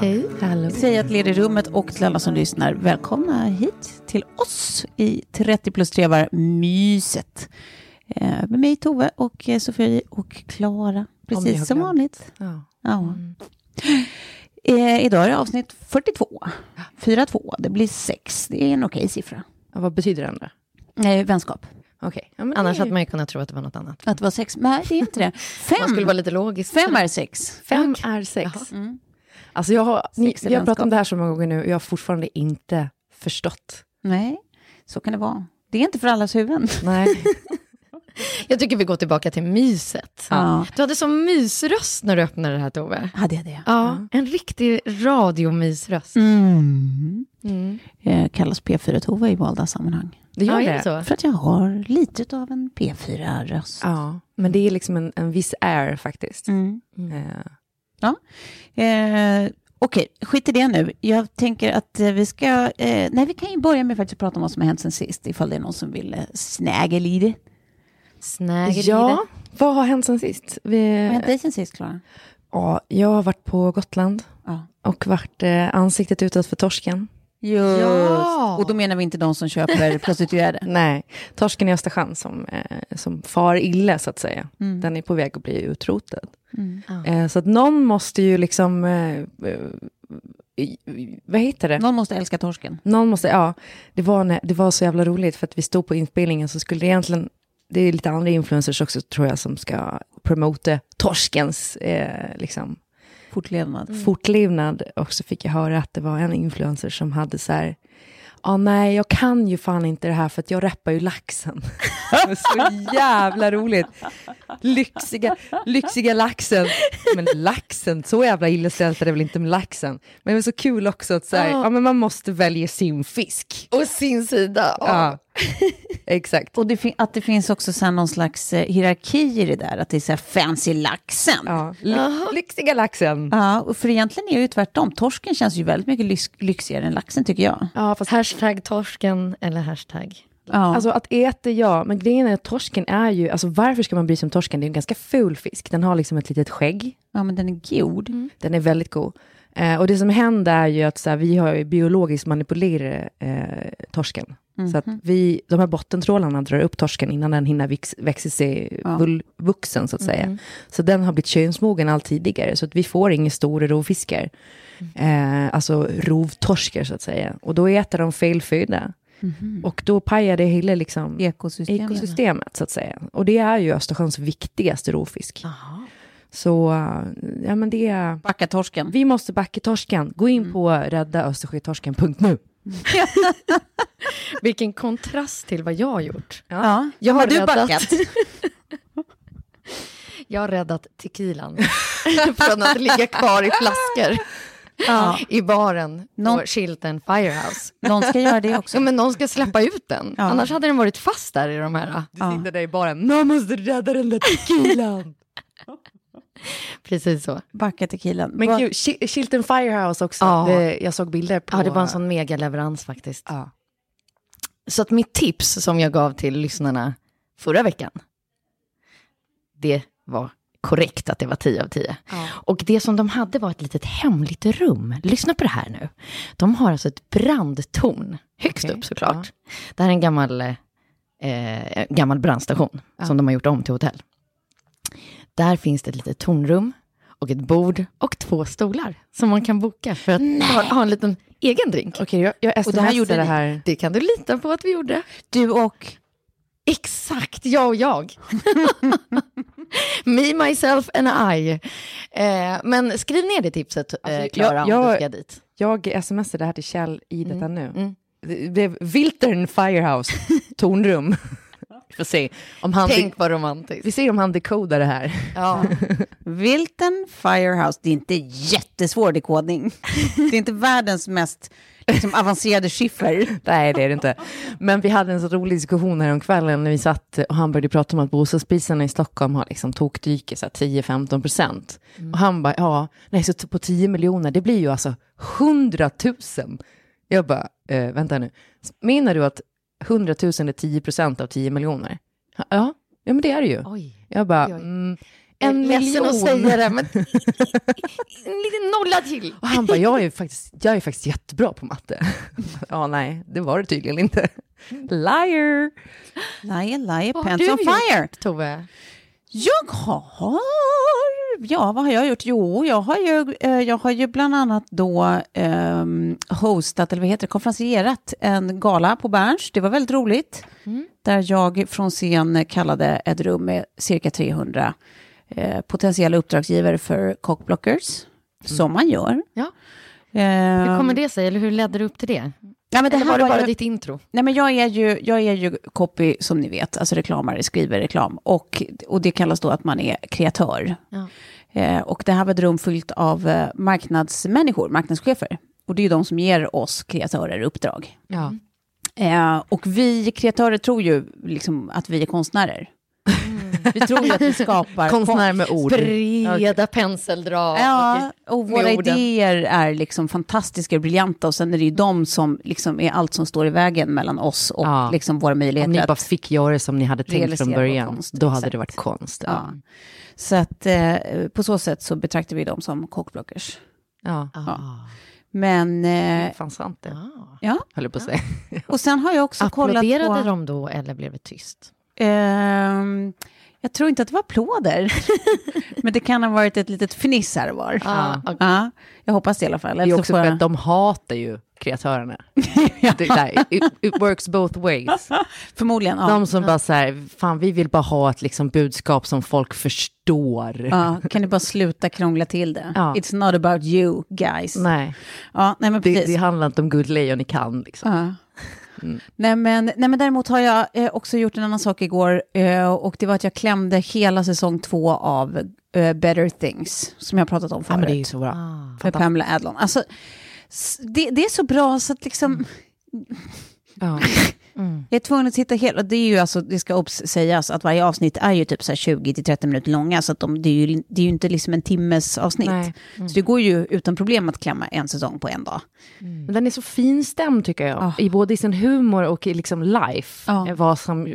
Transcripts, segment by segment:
Hej, hallå. Säger att leder rummet och till alla som lyssnar. Välkomna hit till oss i 30 plus 3 var myset. Eh, med mig Tove och eh, Sofie och Klara. Precis som vanligt. Ja. Ja. Eh, idag är det avsnitt 42. 4-2. Det blir 6. Det är en okej siffra. Ja, vad betyder det andra? Eh, vänskap. Okej. Ja, men Annars hade man ju kunnat tro att det var något annat. Att det var sex. Nej, det är inte det. Fem, Man skulle vara lite logisk. fem är sex. Fem är sex. Mm. Alltså jag har, ni, vi har pratat om det här så många gånger nu och jag har fortfarande inte förstått. Nej, så kan det vara. Det är inte för allas huvuden. Nej. Jag tycker vi går tillbaka till myset. Ja. Du hade sån mysröst när du öppnade det här Tove. Hade jag det? Ja, en riktig radiomysröst. Mm. Mm. Jag kallas P4-Tova i valda sammanhang. Det gör Ja, det. så? För att jag har lite av en P4-röst. Ja, men det är liksom en, en viss air faktiskt. Mm. Eh, Eh, Okej, skit i det nu. Jag tänker att eh, vi ska... Eh, nej, vi kan ju börja med faktiskt att prata om vad som har hänt sen sist, ifall det är någon som vill eh, snäga lite. Snäger ja, vad har hänt sen sist? Vi, Vad har hänt dig sen sist, Klara? ja, jag har varit på Gotland Ja. och varit eh, ansiktet utåt för torsken. Just. Ja. Och då menar vi inte de som köper prostituerade. Nej, torsken i Östersjön som, eh, som far illa så att säga. Mm. Den är på väg att bli utrotad. Mm. Eh, så att någon måste ju liksom, eh, eh, vad heter det? Någon måste älska torsken. Någon måste, ja, det var, när, det var så jävla roligt för att vi stod på inspelningen så skulle det egentligen, det är lite andra influencers också tror jag som ska promota torskens eh, liksom, Fortlevnad. fortlevnad. Och så fick jag höra att det var en influencer som hade så här, ja nej jag kan ju fan inte det här för att jag rappar ju laxen. så jävla roligt. Lyxiga, lyxiga laxen. Men laxen, så jävla illa ställt är det väl inte med laxen. Men det var så kul också att så här, ja men man måste välja sin fisk. Och sin sida. Ja, exakt. Och det att det finns också så här någon slags eh, hierarki i det där, att det är så här fancy laxen. Ja, ly- lyxiga laxen. Ja, och för egentligen är det ju tvärtom. Torsken känns ju väldigt mycket lyxigare än laxen tycker jag. Ja, fast Hashtag torsken eller hashtag. Ja. Alltså att äta, ja, men grejen är att torsken är ju, alltså varför ska man bry sig om torsken? Det är en ganska ful fisk. Den har liksom ett litet skägg. ja, men den är god. Den är väldigt god. Eh, och det som händer är ju att så här, vi har ju biologiskt manipulerat eh, torsken. Så att vi, de här bottentrålarna drar upp torsken innan den hinner vix, växa sig Ja. vuxen så att säga. Så den har blivit könsmogen allt tidigare. Så att vi får inga stora rovfiskar. Eh, alltså rovtorskar så att säga. Och då äter de fel föda. Och då pajar det hela liksom Ekosystemet. ekosystemet så att säga. Och det är ju Östersjöns viktigaste rovfisk. Så eh, ja, men det är... Backa torsken. Vi måste backa torsken. Gå in på räddaöstersjötorsken.nu. Vilken kontrast till vad jag har gjort. Ja, Jag har har du räddat- backat? Jag har räddat tequilan från att ligga kvar i flaskor Ja. i baren Någon- på Chilton Firehouse. Någon ska göra det också. Ja, men någon ska släppa ut den. Ja. Annars hade den varit fast där i de här. Du sitter där i baren, någon måste rädda den där tequilan. Precis så. Backa tequilan. Men Vad- gud, Chi- Chilton Firehouse också. Ja. Det, jag såg bilder på... Ja, det var en sån megaleverans faktiskt. Ja. Så att mitt tips som jag gav till lyssnarna förra veckan, det var korrekt att det var 10 av 10. Och det som de hade var ett litet hemligt rum. Lyssna på det här nu. De har alltså ett brandtorn, högst Okej, upp såklart. Det här är en gammal, eh, gammal brandstation som de har gjort om till hotell. Där finns det ett litet tornrum och ett bord och två stolar som man kan boka för att ha, ha en liten egen drink. Okej, jag, jag Och det här gjorde det här. Det kan du lita på att vi gjorde. Du och... Exakt, jag och jag. Me, myself and I. Eh, men skriv ner det tipset, eh, Alltså, Klara, jag- om du ska dit. Jag smsade det här till Kjell i detta nu. mm. Det blev Wiltern Firehouse, tornrum. Vi får se om han, Tänk vad romantiskt. vi ser om han dekodar det här. Ja. Wilton Firehouse, det är inte jättesvår dekodning. Det är inte världens mest liksom, avancerade skiffer. Nej, det är det inte. Men vi hade en så rolig diskussion här om kvällen när vi satt och han började prata om att bostadspriserna i Stockholm har liksom tokdyker så här 10-15 procent. Och han bara, ja, nej, så på 10 miljoner, det blir ju alltså 100 000. Jag bara, eh, vänta nu, menar du att 100 000 är 10 procent av 10 miljoner? Ja, ja, men det är det ju. Oj. Jag bara, Oj, oj. mm, Jag är en miljon. att säga det, men en liten nolla till. Och han bara, jag är, faktiskt, jag är faktiskt jättebra på matte. ja, nej, det var det tydligen inte. Liar! Liar, liar, har pants on fire. gjort, Tove? Jag har... Ja, vad har jag gjort? Jo, jag har ju, eh, jag har ju bland annat då ehm, hostat, eller vad heter det, konferencierat en gala på Berns. Det var väldigt roligt. Där jag från scen kallade ett rum med cirka 300 eh, potentiella uppdragsgivare för cockblockers. Som man gör. Ja. Ehm, Hur kommer det sig, eller hur ledde du upp till det? Ja, men det Eller här var det bara ju- ditt intro? Nej, men jag är ju, jag är ju copy, som ni vet, alltså reklamare, skriver reklam. Och, och det kallas då att man är kreatör. Ja. Eh, och det här var ett rum fyllt av eh, marknadsmänniskor, marknadschefer. Och det är ju de som ger oss kreatörer uppdrag. Ja. Eh, och vi kreatörer tror ju liksom att vi är konstnärer. Vi tror ju att vi skapar Konstnär med ord. Breda penseldrag. Ja, och våra idéer är liksom fantastiska och briljanta och sen är det ju de som liksom är allt som står i vägen mellan oss och Ja. liksom våra Om möjligheter ni att... bara fick göra det som ni hade tänkt från början, konst, då hade exakt. det varit konst. Ja. Så att eh, på så sätt så betraktar vi dem som cockblockers. Ja. Men, Det eh, är fan sant det, ja. höll på att säga. Och sen har jag också kollat Applåderade på... de då, eller blev det tyst? Ehm, jag tror inte att det var applåder. Men det kan ha varit ett litet fniss här och var. Ah, okej. Ja, jag hoppas det i alla fall. Det är också för jag- att de hatar ju kreatörerna. det, där, it, it works both ways. Förmodligen, ja. De som bara så här, fan vi vill bara ha ett liksom budskap som folk förstår. Ja, kan ni bara sluta krångla till det? Ja. It's not about you, guys. Nej, Ja, nej men det, precis. det handlar inte om guldlejon ni kan. Liksom. Ja. Nej, men, nej, men däremot har jag eh, också gjort en annan sak igår eh, och det var att jag klämde hela säsong två av eh, Better Things, som jag pratat om Ja, förut. men det är så bra. med Pamela Adlon. Alltså, det, det är så bra så att liksom... Ja. Jag är tvungen att titta hela, det är ju alltså, det ska obs sägas att varje avsnitt är ju typ så här 20-30 minuter långa, så att de, det, är ju, det är ju inte liksom en timmes avsnitt. Nej. Så det går ju utan problem att klämma en säsong på en dag. Men den är så finstämd tycker jag, Ja. i både i sin humor och i liksom life. Eh, Vad som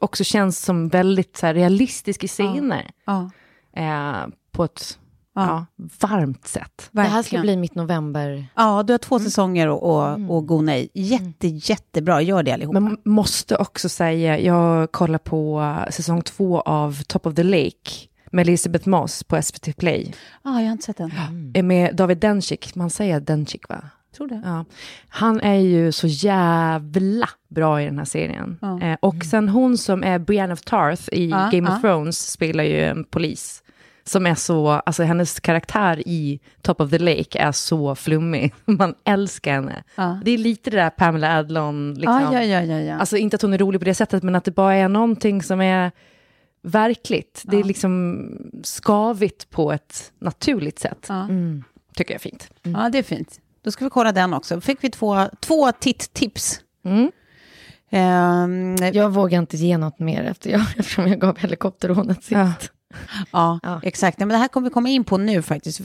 också känns som väldigt så här, realistisk i scener. Ja, Eh, på ett Ja. ja. varmt sätt. Det här ska verkligen. bli mitt november. Ja, du har två säsonger och, och, och go nej. Jätte, jättebra, gör det allihopa. Men måste också säga, jag kollar på säsong två av Top of the Lake med Elisabeth Moss på SVT Play. Ja, jag har inte sett den. Är med David Dencik, man säger Dencik va? Tror det. Ja. Han är ju så jävla bra i den här serien. Ja. Eh, och sen hon som är Brienne of Tarth i Ja, Game of. Thrones spelar ju en polis. Som är så, alltså hennes karaktär i Top of the Lake är så flummig. Man älskar henne. Ja. Det är lite det där Pamela Adlon, liksom. Ja, ja, ja, ja, ja. Alltså inte att hon är rolig på det sättet, men att det bara är någonting som är verkligt. Det är liksom skavigt på ett naturligt sätt. Ja. Tycker jag är fint. ja, det är fint. Då ska vi kolla den också. fick vi två, två titt-tips. Mm. Ehm, Jag vågar inte ge något mer efter jag, eftersom jag gav helikopterrånet sist. Ja. Ja, Ja. exakt. Men det här kommer vi komma in på nu faktiskt.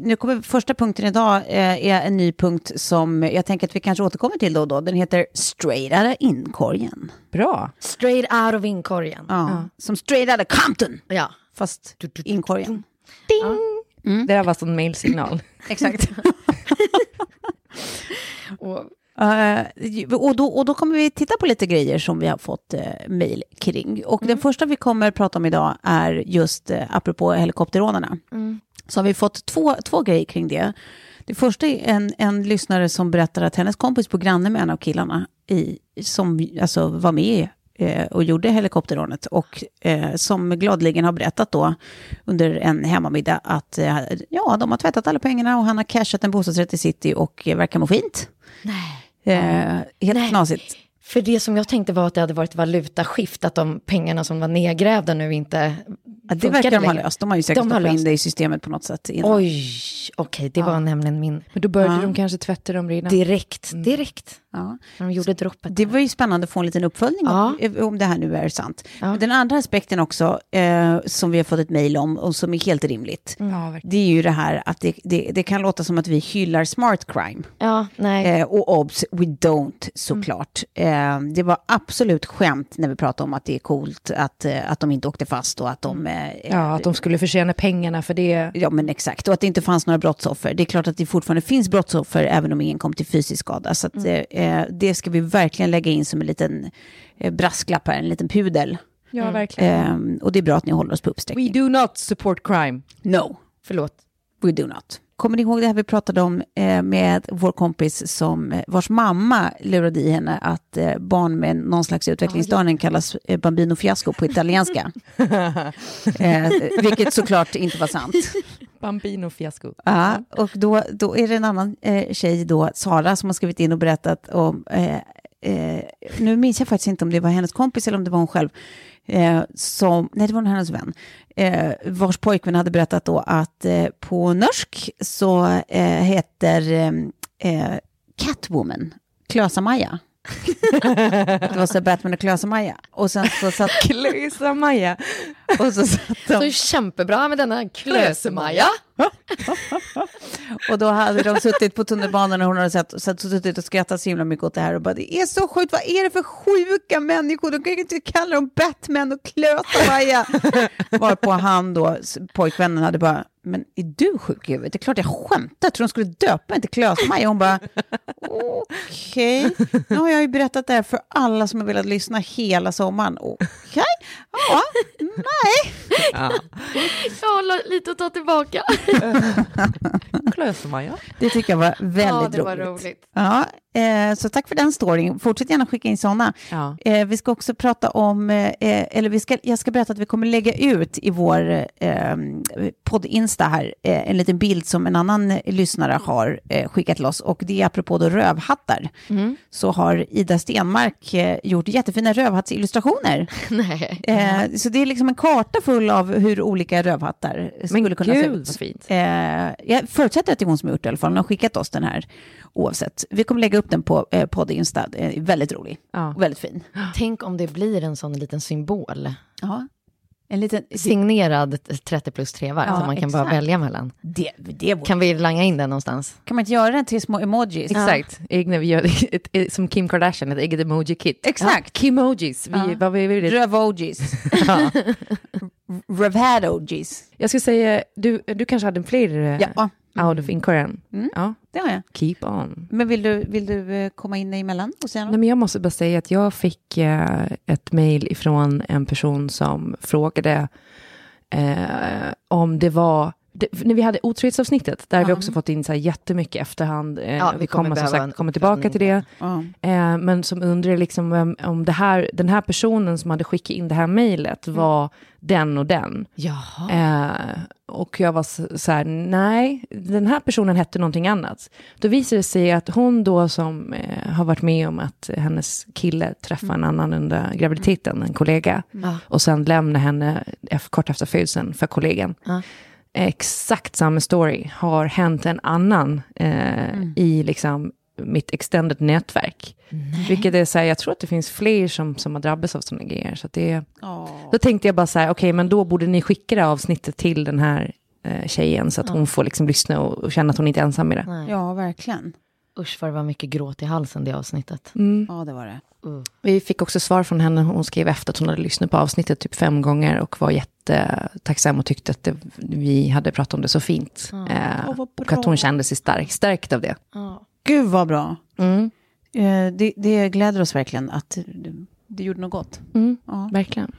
Nu kommer första punkten idag eh, är en ny punkt som jag tänker att vi kanske återkommer till då och då. Den heter Straight Outta Inkorgen. Bra. Straight out of inkorgen. Ja. Som Straight Outta Compton, Ja. fast inkorgen. Det där var sån mailsignal. Exakt. Och, Eh, och, då, och då kommer vi titta på lite grejer som vi har fått uh, mejl kring. Och den första vi kommer prata om idag är just, uh, apropå helikopterrånarna, så har vi fått två, två grejer kring det. Det första är en, en lyssnare som berättar att hennes kompis på granne med en av killarna i, som alltså, var med eh, och gjorde helikopterrånet och eh, som gladeligen har berättat då under en hemmamiddag att eh, ja, de har tvättat alla pengarna och han har cashat en bostadsrätt i city och eh, verkar må fint. Eh, helt Nej. knasigt. för det som jag tänkte var att det hade varit valutaskift, att de pengarna som var nedgrävda nu inte Ja, det verkar de ha löst. De har ju säkert De har in det i systemet på något sätt. innan. Oj, okej, det var nämligen min... Men då började Ja. de kanske tvätta dem redan. Direkt, direkt. Ja. De gjorde droppet. Det var ju spännande att få en liten uppföljning om, om det här nu är sant. Ja. Den andra aspekten också, eh, som vi har fått ett mejl om och som är helt rimligt, Ja, det är ju det här att det, det, det kan låta som att vi hyllar smart crime. Ja, nej. Eh, och obs, we don't såklart. Eh, det var absolut skämt när vi pratade om att det är coolt att, eh, att de inte åkte fast och att de... Eh, Ja, att de skulle förtjäna pengarna för det. Ja, men exakt. Och att det inte fanns några brottsoffer. Det är klart att det fortfarande finns brottsoffer, även om ingen kom till fysisk skada. Så att, eh, det ska vi verkligen lägga in som en liten eh, brasklapp här, en liten pudel. Ja, verkligen. Eh, och det är bra att ni håller oss på We uppsträckning. do not support crime. No, Förlåt. we do not. Kommer ni ihåg det här vi pratade om med vår kompis som, vars mamma lurade i henne att barn med någon slags utvecklingsstörning kallas bambino fiasco på italienska? eh, vilket såklart inte var sant. Bambino fiasko. Ja, och då, då är det en annan eh, tjej då, Sara, som har skrivit in och berättat om, eh, eh, nu minns jag faktiskt inte om det var hennes kompis eller om det var hon själv, eh, som, nej det var nog hennes vän, eh, vars pojkvän hade berättat då att eh, på norsk så eh, heter eh, eh Catwoman Klösa-Maja det var så Batman och Klösa-Maja. Och sen så satt, Klösa Maja. och så satt de, Så kämpebra med denna klösemaja. Och då hade de suttit på tunnelbanan och hon hade sett, sett, suttit och skrattat så himla mycket åt det här och bara det är så sjukt, vad är det för sjuka människor? De kan ju inte kalla dem Batman och Klösa-Maja. Varpå han då, pojkvännen hade bara, men är du sjuk i huvudet? Det är klart jag skämtar, tror de skulle döpa mig till Klösa-Maja. Hon bara, okej, nu har jag ju berättat det här för alla som har velat lyssna hela sommaren. Okej, ja, nej. Ja. Jag har lite att ta tillbaka. Klösa Maja. Det tycker jag var väldigt ja, det var roligt. roligt. Ja, eh, så tack för den storyn. Fortsätt gärna skicka in sådana. Ja. Eh, vi ska också prata om, eh, eller vi ska, jag ska berätta att vi kommer lägga ut i vår eh, podd-insta här eh, en liten bild som en annan eh, lyssnare har eh, skickat till oss. Och det är apropå då rövhattar. Så har Ida Stenmark eh, gjort jättefina rövhattsillustrationer. Nej. Eh, så det är liksom en karta full av hur olika rövhattar skulle Men kunna se gud ut. Fint. Eh, jag förutsätter att det är hon som har gjort det i alla fall. Hon har skickat oss den här oavsett. Vi kommer lägga upp den på eh, podd Insta. Eh, väldigt rolig. Ja. Och väldigt fin. Tänk om det blir en sån liten symbol. Ja. En liten... Signerad 30 plus 3 var Ja, som man kan bara exakt. välja mellan. Det, det vore... Kan vi langa in den någonstans? kan man inte göra den till små emojis? Exakt, egna, vi gör ett, som Kim Kardashian, ett eget emoji-kit. Exakt. Ja, Kimojis, vi, Ja. vad vi vill. Rövojis. Ja. Revhadojis. Jag skulle säga, du, du kanske hade fler eh, Ja, out of inquiren? Mm. Ja, det har jag. keep on. Men vill du, vill du eh, komma in emellan och säga något? Nej, men jag måste bara säga att jag fick eh, ett mejl ifrån en person som frågade eh, om det var det, när vi hade otrohetsavsnittet, där har vi också fått in så här jättemycket efterhand. Eh, Ja, vi vi kommer kommer som sagt komma tillbaka till det. Eh, men som undrar liksom om, om det här, den här personen som hade skickat in det här mejlet var den och den. Jaha. Eh, och jag var så, så här, nej, den här personen hette någonting annat. Då visar det sig att hon då som eh, har varit med om att hennes kille träffade en annan under graviditeten, en kollega, och sen lämnade henne kort efter födseln för kollegan. Exakt samma story har hänt en annan eh, i liksom mitt extended nätverk. Vilket är så här, jag tror att det finns fler som, som har drabbats av sådana grejer. Så att det, Då tänkte jag bara så här, okej, men då borde ni skicka det avsnittet till den här eh, tjejen, så att hon får liksom lyssna och, och känna att hon inte är ensam i det. Ja, verkligen. Usch vad det var mycket gråt i halsen det avsnittet. Ja, det var det. Vi fick också svar från henne, hon skrev efter att hon hade lyssnat på avsnittet typ fem gånger och var jättetacksam och tyckte att det, vi hade pratat om det så fint. Eh, Åh, vad och bra. att hon kände sig stark, stärkt av det. Gud vad bra. Mm. Eh, det, det gläder oss verkligen att det, det gjorde något gott. Mm, Ja. Verkligen.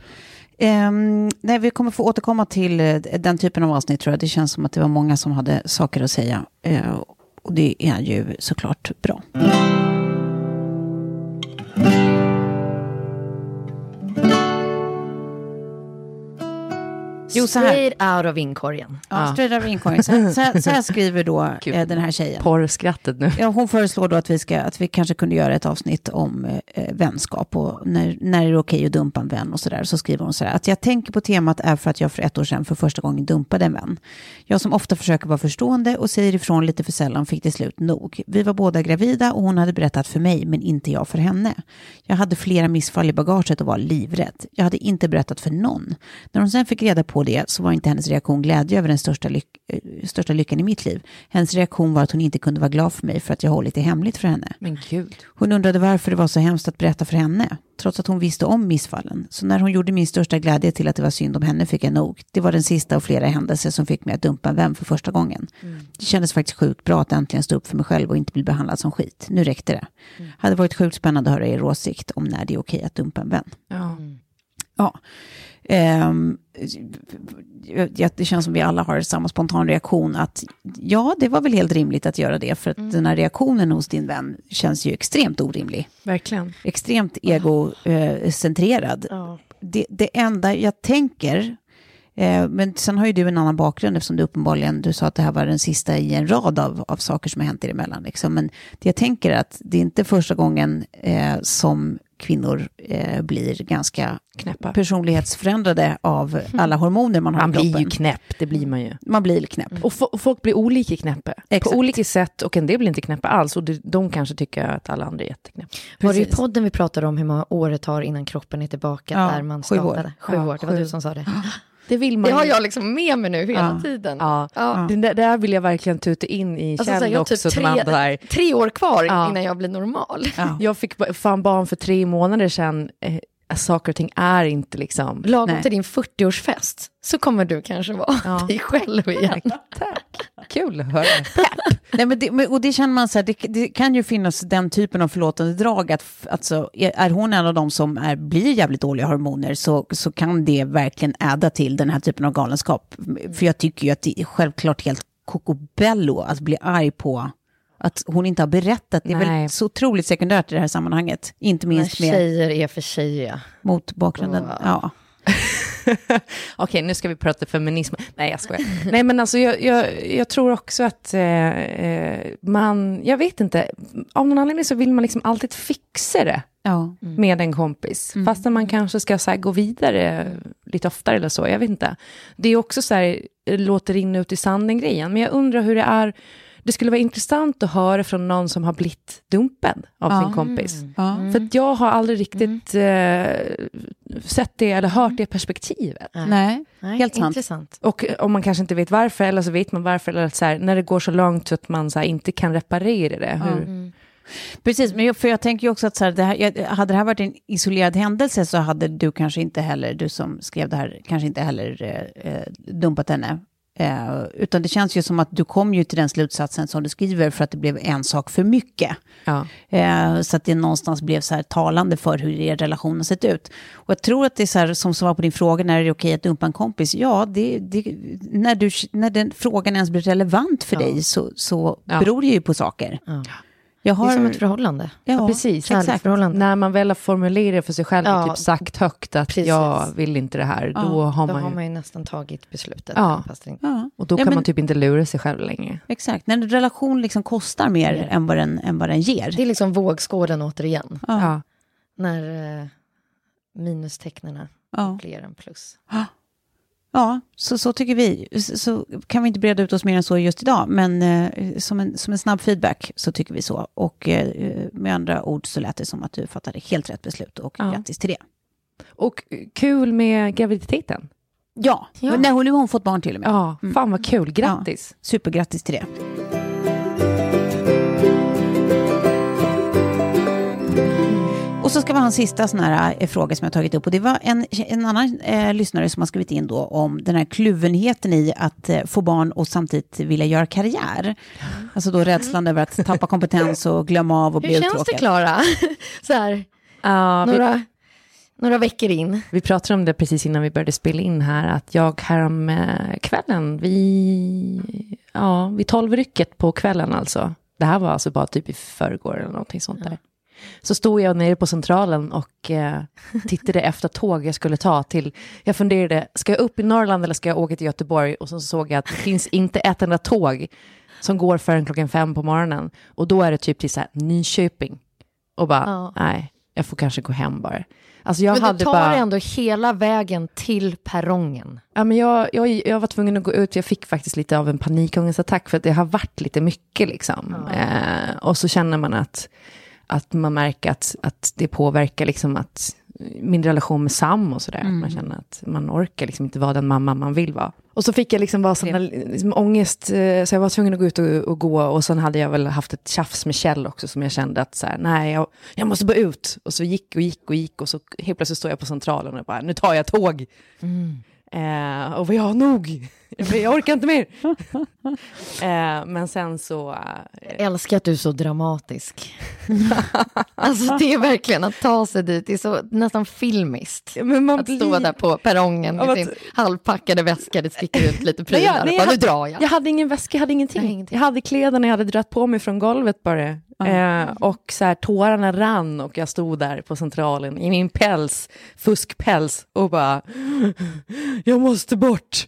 Um, nej, vi kommer få återkomma till eh, den typen av avsnitt tror jag. Det känns som att det var många som hade saker att säga. Eh, och det är ju såklart bra. Jo, så här. Straight out of inkorgen. Ja, straight out of inkorgen. Så, så, så här skriver då eh, den här tjejen. Porrskrattet nu. Ja, hon föreslår då att vi, ska, att vi kanske kunde göra ett avsnitt om eh, vänskap och när, när är det okej att dumpa en vän och sådär. Så skriver hon så här att jag tänker på temat är för att jag för ett år sedan för första gången dumpade en vän. Jag som ofta försöker vara förstående och säger ifrån lite för sällan fick till slut nog. Vi var båda gravida och hon hade berättat för mig men inte jag för henne. Jag hade flera missfall i bagaget och var livrädd. Jag hade inte berättat för någon. När hon sen fick reda på det så var inte hennes reaktion glädje över den största, lyck- eh, största lyckan i mitt liv. Hennes reaktion var att hon inte kunde vara glad för mig för att jag hållit det hemligt för henne. Men gud. Hon undrade varför det var så hemskt att berätta för henne, trots att hon visste om missfallen. Så när hon gjorde min största glädje till att det var synd om henne fick jag nog. Det var den sista av flera händelser som fick mig att dumpa en vän för första gången. Det kändes faktiskt sjukt bra att äntligen stå upp för mig själv och inte bli behandlad som skit. Nu räckte det. Hade varit sjukt spännande att höra er åsikt om när det är okej att dumpa en vän. Ja. Ja. Ehm, det känns som vi alla har samma spontan reaktion att ja, det var väl helt rimligt att göra det för att den här reaktionen hos din vän känns ju extremt orimlig. Verkligen. Extremt egocentrerad. Det, det enda jag tänker, eh, men sen har ju du en annan bakgrund eftersom du uppenbarligen, du sa att det här var den sista i en rad av, av saker som har hänt er emellan. Liksom. Men det jag tänker är att det är inte första gången eh, som kvinnor eh, blir ganska Knäppa. personlighetsförändrade av alla hormoner man har Man i blir kroppen. ju knäpp, det blir man ju. Man blir knäpp. Och fo- folk blir olika knäppa. Exakt. På olika sätt och en del blir inte knäppa alls. Och de kanske tycker att alla andra är jätteknäppa. Var det i podden vi pratade om hur många år det tar innan kroppen är tillbaka Ja, där man sju år. startade? Sju år, det var sju. du som sa det. Det vill man Det har ju. jag liksom med mig nu hela Ja. tiden. Ja, Ja. Det där, vill jag verkligen tuta in i Alltså, så Kjell också. typ när man tre, där, tre år kvar innan jag blir normal. Ja. jag fick fan barn för tre månader sedan. Saker och ting är inte liksom... Lagom Nej. till din 40-årsfest så kommer du kanske vara Ja. dig själv igen. Tack. Kul att höra. Nej, men det, och det känner man så här, det, det kan ju finnas den typen av förlåtande drag att alltså, är, är hon en av de som är, blir jävligt dåliga hormoner så, så kan det verkligen äda till den här typen av galenskap. För jag tycker ju att det är självklart helt kokobello att bli arg på att hon inte har berättat. Det är Nej. väl så otroligt sekundärt i det här sammanhanget. Inte minst med, tjejer är för tjejiga. mot bakgrunden. Wow. Ja. Okej, nu ska vi prata feminism. Nej, jag skojar. Nej, men alltså jag, jag, jag tror också att eh, eh, man, jag vet inte, av någon anledning så vill man liksom alltid fixa det Ja. med en kompis. Fastän man kanske ska så här, gå vidare lite oftare eller så, jag vet inte. Det är också så här, låter rinna ut i sanden-grejen. Men jag undrar hur det är, det skulle vara intressant att höra från någon som har blivit dumpad av Ja. sin kompis. Ja. För att jag har aldrig riktigt eh, sett det eller hört det perspektivet. Nej, Nej, helt sant. Intressant. Och eh, om man kanske inte vet varför, eller så vet man varför, eller att så här, när det går så långt så att man så här, inte kan reparera det. Hur, Precis, men jag, för jag tänker ju också att så här, det här, jag, hade det här varit en isolerad händelse så hade du kanske inte heller, du som skrev det här, kanske inte heller eh, eh, dumpat henne. Eh, utan det känns ju som att du kom ju till den slutsatsen som du skriver för att det blev en sak för mycket. Ja. Eh, så att det någonstans blev så här talande för hur er relation har sett ut. Och jag tror att det är så här, som svar på din fråga, när är det okej att dumpa en kompis? Ja, det, det, när, du, när den frågan ens blir relevant för dig så, så Ja. beror det ju på saker. Ja. Jag Det är har, som ett förhållande. ja, precis. exakt. Förhållande. När man väl har formulerat för sig själv Ja, och typ sagt högt att precis. jag vill inte det här, Ja, då har Då man ju... har man ju nästan tagit beslutet. Ja. Fast det inte. Ja, Och då Ja, kan men- man typ inte lura sig själv längre. exakt. När en relation liksom kostar mer Mer. än vad, den, än vad den ger. Det är liksom vågskålen återigen. Ja. Ja. När eh, minustecknena Ja. blir en plus. Ja, så, så tycker vi. Så, så kan vi inte breda ut oss mer än så just idag, men eh, som, en, som en snabb feedback så tycker vi så. Och eh, med andra ord så lät det som att du fattade helt rätt beslut och Ja. grattis till det. Och kul med graviditeten. Ja, Ja. Nej, hon, nu har hon fått barn till och med. Ja, fan vad kul. Grattis. Supergrattis till det. Och så ska vi ha en sista sån här eh, fråga som jag tagit upp. Och det var en, en annan eh, lyssnare som har skrivit in då om den här kluvenheten i att eh, få barn och samtidigt vilja göra karriär. Alltså då rädslan över att tappa kompetens och glömma av och bli Hur känns det uttråkad. Klara? Så här, Ja, vi, några, några veckor in. vi pratade om det precis innan vi började spela in här, att jag härom eh, kvällen, vi, ja, vid tolvrycket på kvällen alltså, det här var alltså bara typ i förrgår eller någonting sånt där. Så stod jag nere på centralen och eh, tittade efter tåg jag skulle ta till, jag funderade, ska jag upp i Norrland eller ska jag åka till Göteborg? Och så såg jag att det finns inte ett enda tåg som går förrän klockan fem på morgonen. Och då är det typ till så här Nyköping. Och bara, Ja. nej, jag får kanske gå hem bara. Alltså jag Men hade du tar bara... ändå hela vägen till perrongen. Ja, men jag, jag, jag var tvungen att gå ut, jag fick faktiskt lite av en panikångestattack för att det har varit lite mycket liksom. Eh, och så känner man att, att man märker att, att det påverkar liksom att min relation med Sam och sådär. Man känner att man orkar liksom inte vara den mamma man vill vara. Och så fick jag liksom bara sån liksom ångest, eh, så jag var tvungen att gå ut och, och gå. Och sen hade jag väl haft ett tjafs med Kjell också som jag kände att så här, nej, jag, jag måste bara ut. Och så gick och gick och gick och så helt plötsligt står jag på centralen och bara, nu tar jag tåg. Eh, och ja, nog. Jag, jag orkar inte mer. eh, men sen så... Eh, Jag älskar att du är så dramatisk. alltså det är verkligen att ta sig dit, det är så nästan filmiskt. men man Att stå där på perrongen med Av sin att- halvpackade väska, det sticker ut lite Nej, prylar. jag, nej, bara, jag, nu hade, drar jag. jag hade ingen väska, jag hade ingenting. Nej, ingenting. Jag hade kläderna jag hade dragit på mig från golvet bara. Eh, och så här, tårarna rann och jag stod där på centralen i min päls, fuskpäls och bara, jag måste bort.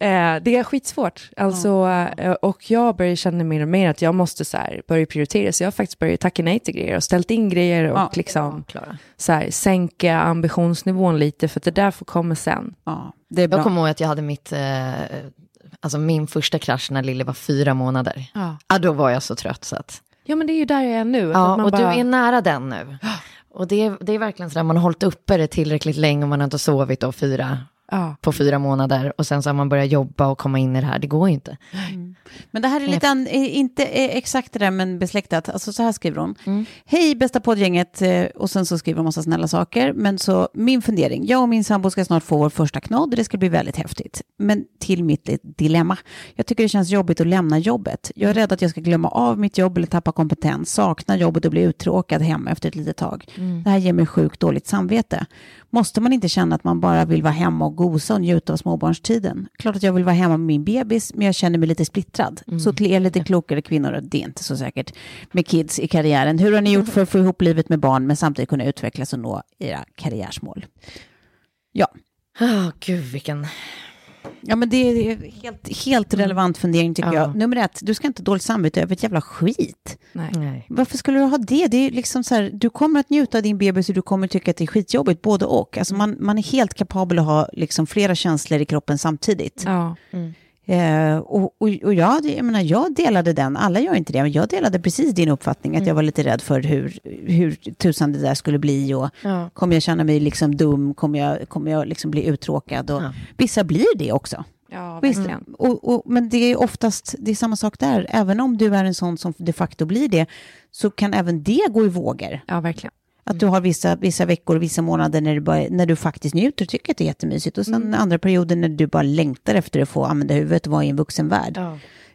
Eh, det är skitsvårt. Alltså, eh, och jag börjar känna mer och mer att jag måste så här, börja prioritera. Så jag har faktiskt börjat tacka nej till grejer och ställt in grejer och Ja. liksom Klara. så här, sänka ambitionsnivån lite för att det där får komma sen. Ja, det är bra. Jag kommer ihåg att jag hade mitt, eh, alltså min första krasch när Lille var fyra månader. Ja. Ja, då var jag så trött så att, ja, men det är ju där jag är nu. ja, och bara- du är nära den nu. Och det är, det är verkligen så där, man har hållit uppe det tillräckligt länge och man har inte sovit då fyra, Ja. på fyra månader och sen så har man börjat jobba och komma in i det här, det går ju inte. Men det här är lite, an, inte exakt det där men besläktat. Alltså så här skriver hon. Mm. Hej bästa poddgänget eh, och sen så skriver hon massa snälla saker. Men så min fundering, jag och min sambo ska snart få vår första knodd, det ska bli väldigt häftigt. Men till mitt dilemma. Jag tycker det känns jobbigt att lämna jobbet. Jag är rädd att jag ska glömma av mitt jobb eller tappa kompetens, sakna jobbet och bli uttråkad hemma efter ett litet tag. Det här ger mig sjukt dåligt samvete. Måste man inte känna att man bara vill vara hemma och gosa och njuta av småbarnstiden? Klart att jag vill vara hemma med min bebis, men jag känner mig lite splittrad. Så till er lite klokare kvinnor, det är inte så säkert, med kids i karriären. Hur har ni gjort för att få ihop livet med barn, men samtidigt kunna utvecklas och nå era karriärsmål? Ja, Oh, gud vilken... ja men det är helt, helt relevant fundering tycker Ja. jag. Nummer ett, du ska inte ha dåligt samvete över ett jävla skit. Nej. Nej. Varför skulle du ha det? Det är liksom så här, du kommer att njuta av din bebis och du kommer tycka att det är skitjobbigt, både och. Alltså man, man är helt kapabel att ha liksom flera känslor i kroppen samtidigt. Ja. Eh, och, och, och jag, jag, menar, jag delade den, alla gör inte det, men jag delade precis din uppfattning, att jag var lite rädd för hur, hur tusan det där skulle bli och Ja. kommer jag känna mig liksom dum, kommer jag, kommer jag liksom bli uttråkad och Ja. vissa blir det också. Ja, Visst, verkligen. och, och, men det är oftast det är samma sak där. Även om du är en sån som de facto blir det, så kan även det gå i vågor. Ja, verkligen. Att du har vissa, vissa veckor och vissa månader när du, bara, när du faktiskt njuter och tycker att det är jättemysigt. Och sen andra perioder när du bara längtar efter att få använda huvudet och vara i en vuxen värld. Ja.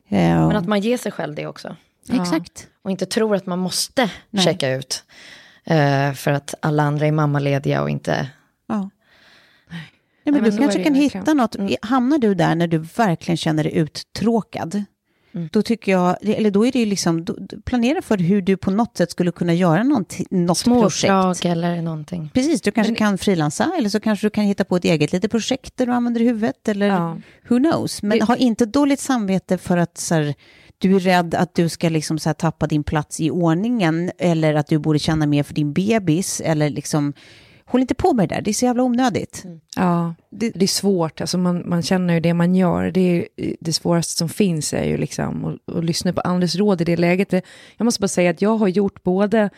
Eh, Men att man ger sig själv det också. Exakt. Och inte tror att man måste Nej. checka ut. eh, för att alla andra är mammalediga och inte... Ja. Nej, men men du kanske kan hitta något. Hamnar du där när du verkligen känner dig uttråkad, då tycker jag, eller då är det ju liksom, då, planera för hur du på något sätt skulle kunna göra någonting, något Små projekt. eller någonting. Precis, du kanske kan frilansa eller så kanske du kan hitta på ett eget litet projekt där du använder huvudet eller Ja. who knows. Men ha inte dåligt samvete för att så här, du är rädd att du ska liksom så här, tappa din plats i ordningen eller att du borde känna mer för din bebis eller liksom Håll inte på med det där, det är så jävla onödigt. Ja, det, det är svårt. Alltså man, man känner ju det man gör. Det, är, det svåraste som finns är ju liksom att, att lyssna på andras råd i det läget. Det, jag måste bara säga att jag har gjort både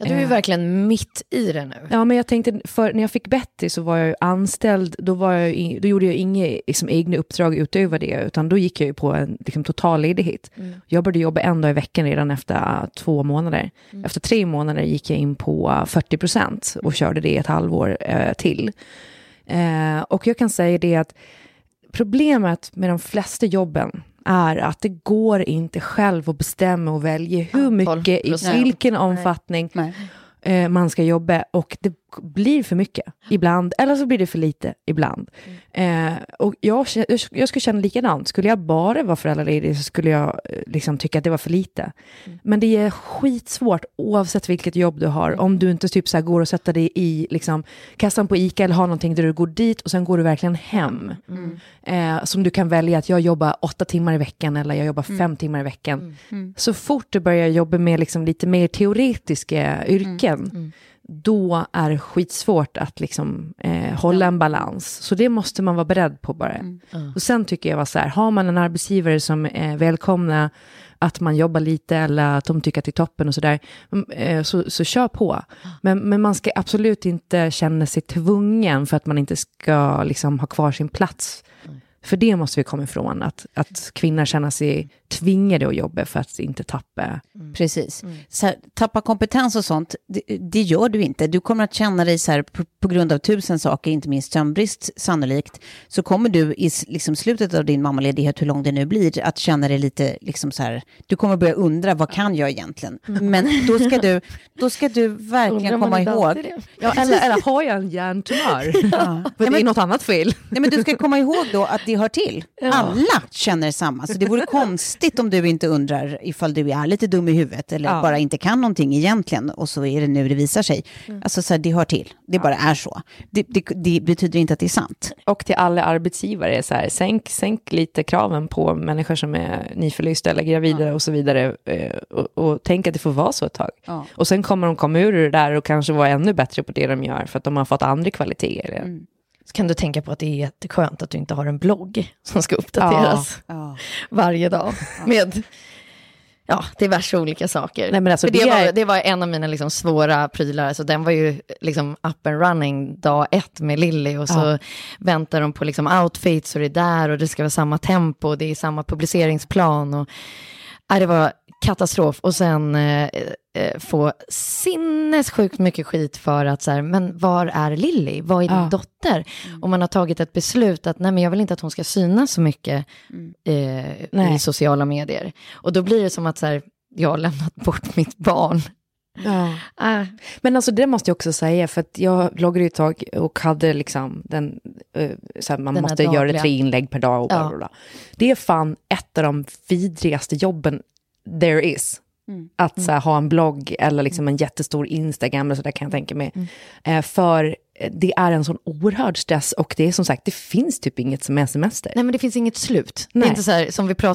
Ja, du är ju Eh. verkligen mitt i det nu. Ja, men jag tänkte, för när jag fick Betty så var jag ju anställd, då, var jag, ju- då gjorde jag inga liksom, egna uppdrag utöver det, utan då gick jag ju på en liksom, total ledighet. Jag började jobba en dag i veckan redan efter uh, två månader. Efter tre månader gick jag in på uh, 40 procent och körde det ett halvår uh, till. Eh, och jag kan säga det att problemet med de flesta jobben är att det går inte själv att bestämma och välja hur mycket, i 12%. vilken omfattning eh, man ska jobba och det blir för mycket ibland, eller så blir det för lite ibland. Eh, och jag, jag, jag skulle känna likadant, skulle jag bara vara föräldraledig så skulle jag eh, liksom tycka att det var för lite. Men det är skitsvårt oavsett vilket jobb du har, om du inte typ så här går och sätter dig i liksom, kassan på ICA eller har någonting där du går dit och sen går du verkligen hem. Eh, som du kan välja att jag jobbar åtta timmar i veckan eller jag jobbar fem timmar i veckan. Så fort du börjar jobba med liksom lite mer teoretiska yrken, då är det skitsvårt att liksom, eh, hålla en balans. Så det måste man vara beredd på bara. Och sen tycker jag var så här, har man en arbetsgivare som är välkomna att man jobbar lite eller att de tycker att det är toppen och sådär, mm, eh, så, så kör på. Men, men man ska absolut inte känna sig tvungen för att man inte ska liksom, ha kvar sin plats. För det måste vi komma ifrån, att, att kvinnor känner sig tvingade att jobba för att inte tappa. Precis. Så här, tappa kompetens och sånt, det, det gör du inte. Du kommer att känna dig så här på, på grund av tusen saker, inte minst sömnbrist sannolikt, så kommer du i liksom, slutet av din mammaledighet, hur lång det nu blir, att känna dig lite liksom så här, du kommer börja undra, vad kan jag egentligen? Men då ska du, då ska du verkligen komma ihåg, Ja, eller, eller har jag en hjärntumör? För det är något annat fel. Nej, men du ska komma ihåg då att det hör till. Alla känner samma, så det vore konstigt om du inte undrar ifall du är lite dum i huvudet eller Ja. bara inte kan någonting egentligen och så är det nu det visar sig. Alltså så här, det hör till, det bara är så. Det, det, det betyder inte att det är sant. Och till alla arbetsgivare, så här, sänk, sänk lite kraven på människor som är nyförlysta eller gravida och så vidare. eh, Och, och tänk att det får vara så ett tag. Ja. Och sen kommer de komma ur det där och kanske vara ännu bättre på det de gör för att de har fått andra kvaliteter. Mm. Så kan du tänka på att det är jätteskönt att du inte har en blogg som ska uppdateras varje dag med ja, diverse olika saker. Nej, men alltså, det, det är- var, det var en av mina liksom svåra prylar, så den var ju liksom up and running dag ett med Lilly och så Ja. väntar de på liksom outfits och det är där och det ska vara samma tempo och det är samma publiceringsplan. Och, ja, det var katastrof och sen eh, eh, få sinnessjukt mycket skit för att så här, men var är Lilly? Vad är din Ja. dotter? Och man har tagit ett beslut att nej men jag vill inte att hon ska synas så mycket eh, i sociala medier. Och då blir det som att så här, jag har lämnat bort mitt barn. Ah, Men alltså det måste jag också säga, för att jag bloggade ju ett tag och hade liksom den, eh, så man Den måste göra tre inlägg per dag och bla, Ja. bla, bla. Det är fan ett av de vidrigaste jobben there is. Att så här, ha en blogg eller liksom en jättestor Instagram, eller så där kan jag tänka mig. Eh, för eh, det är en sån oerhörd stress och det är som sagt, det finns typ inget som är semester. nej men det finns inget slut. Det är Nej. inte så här som vi pratade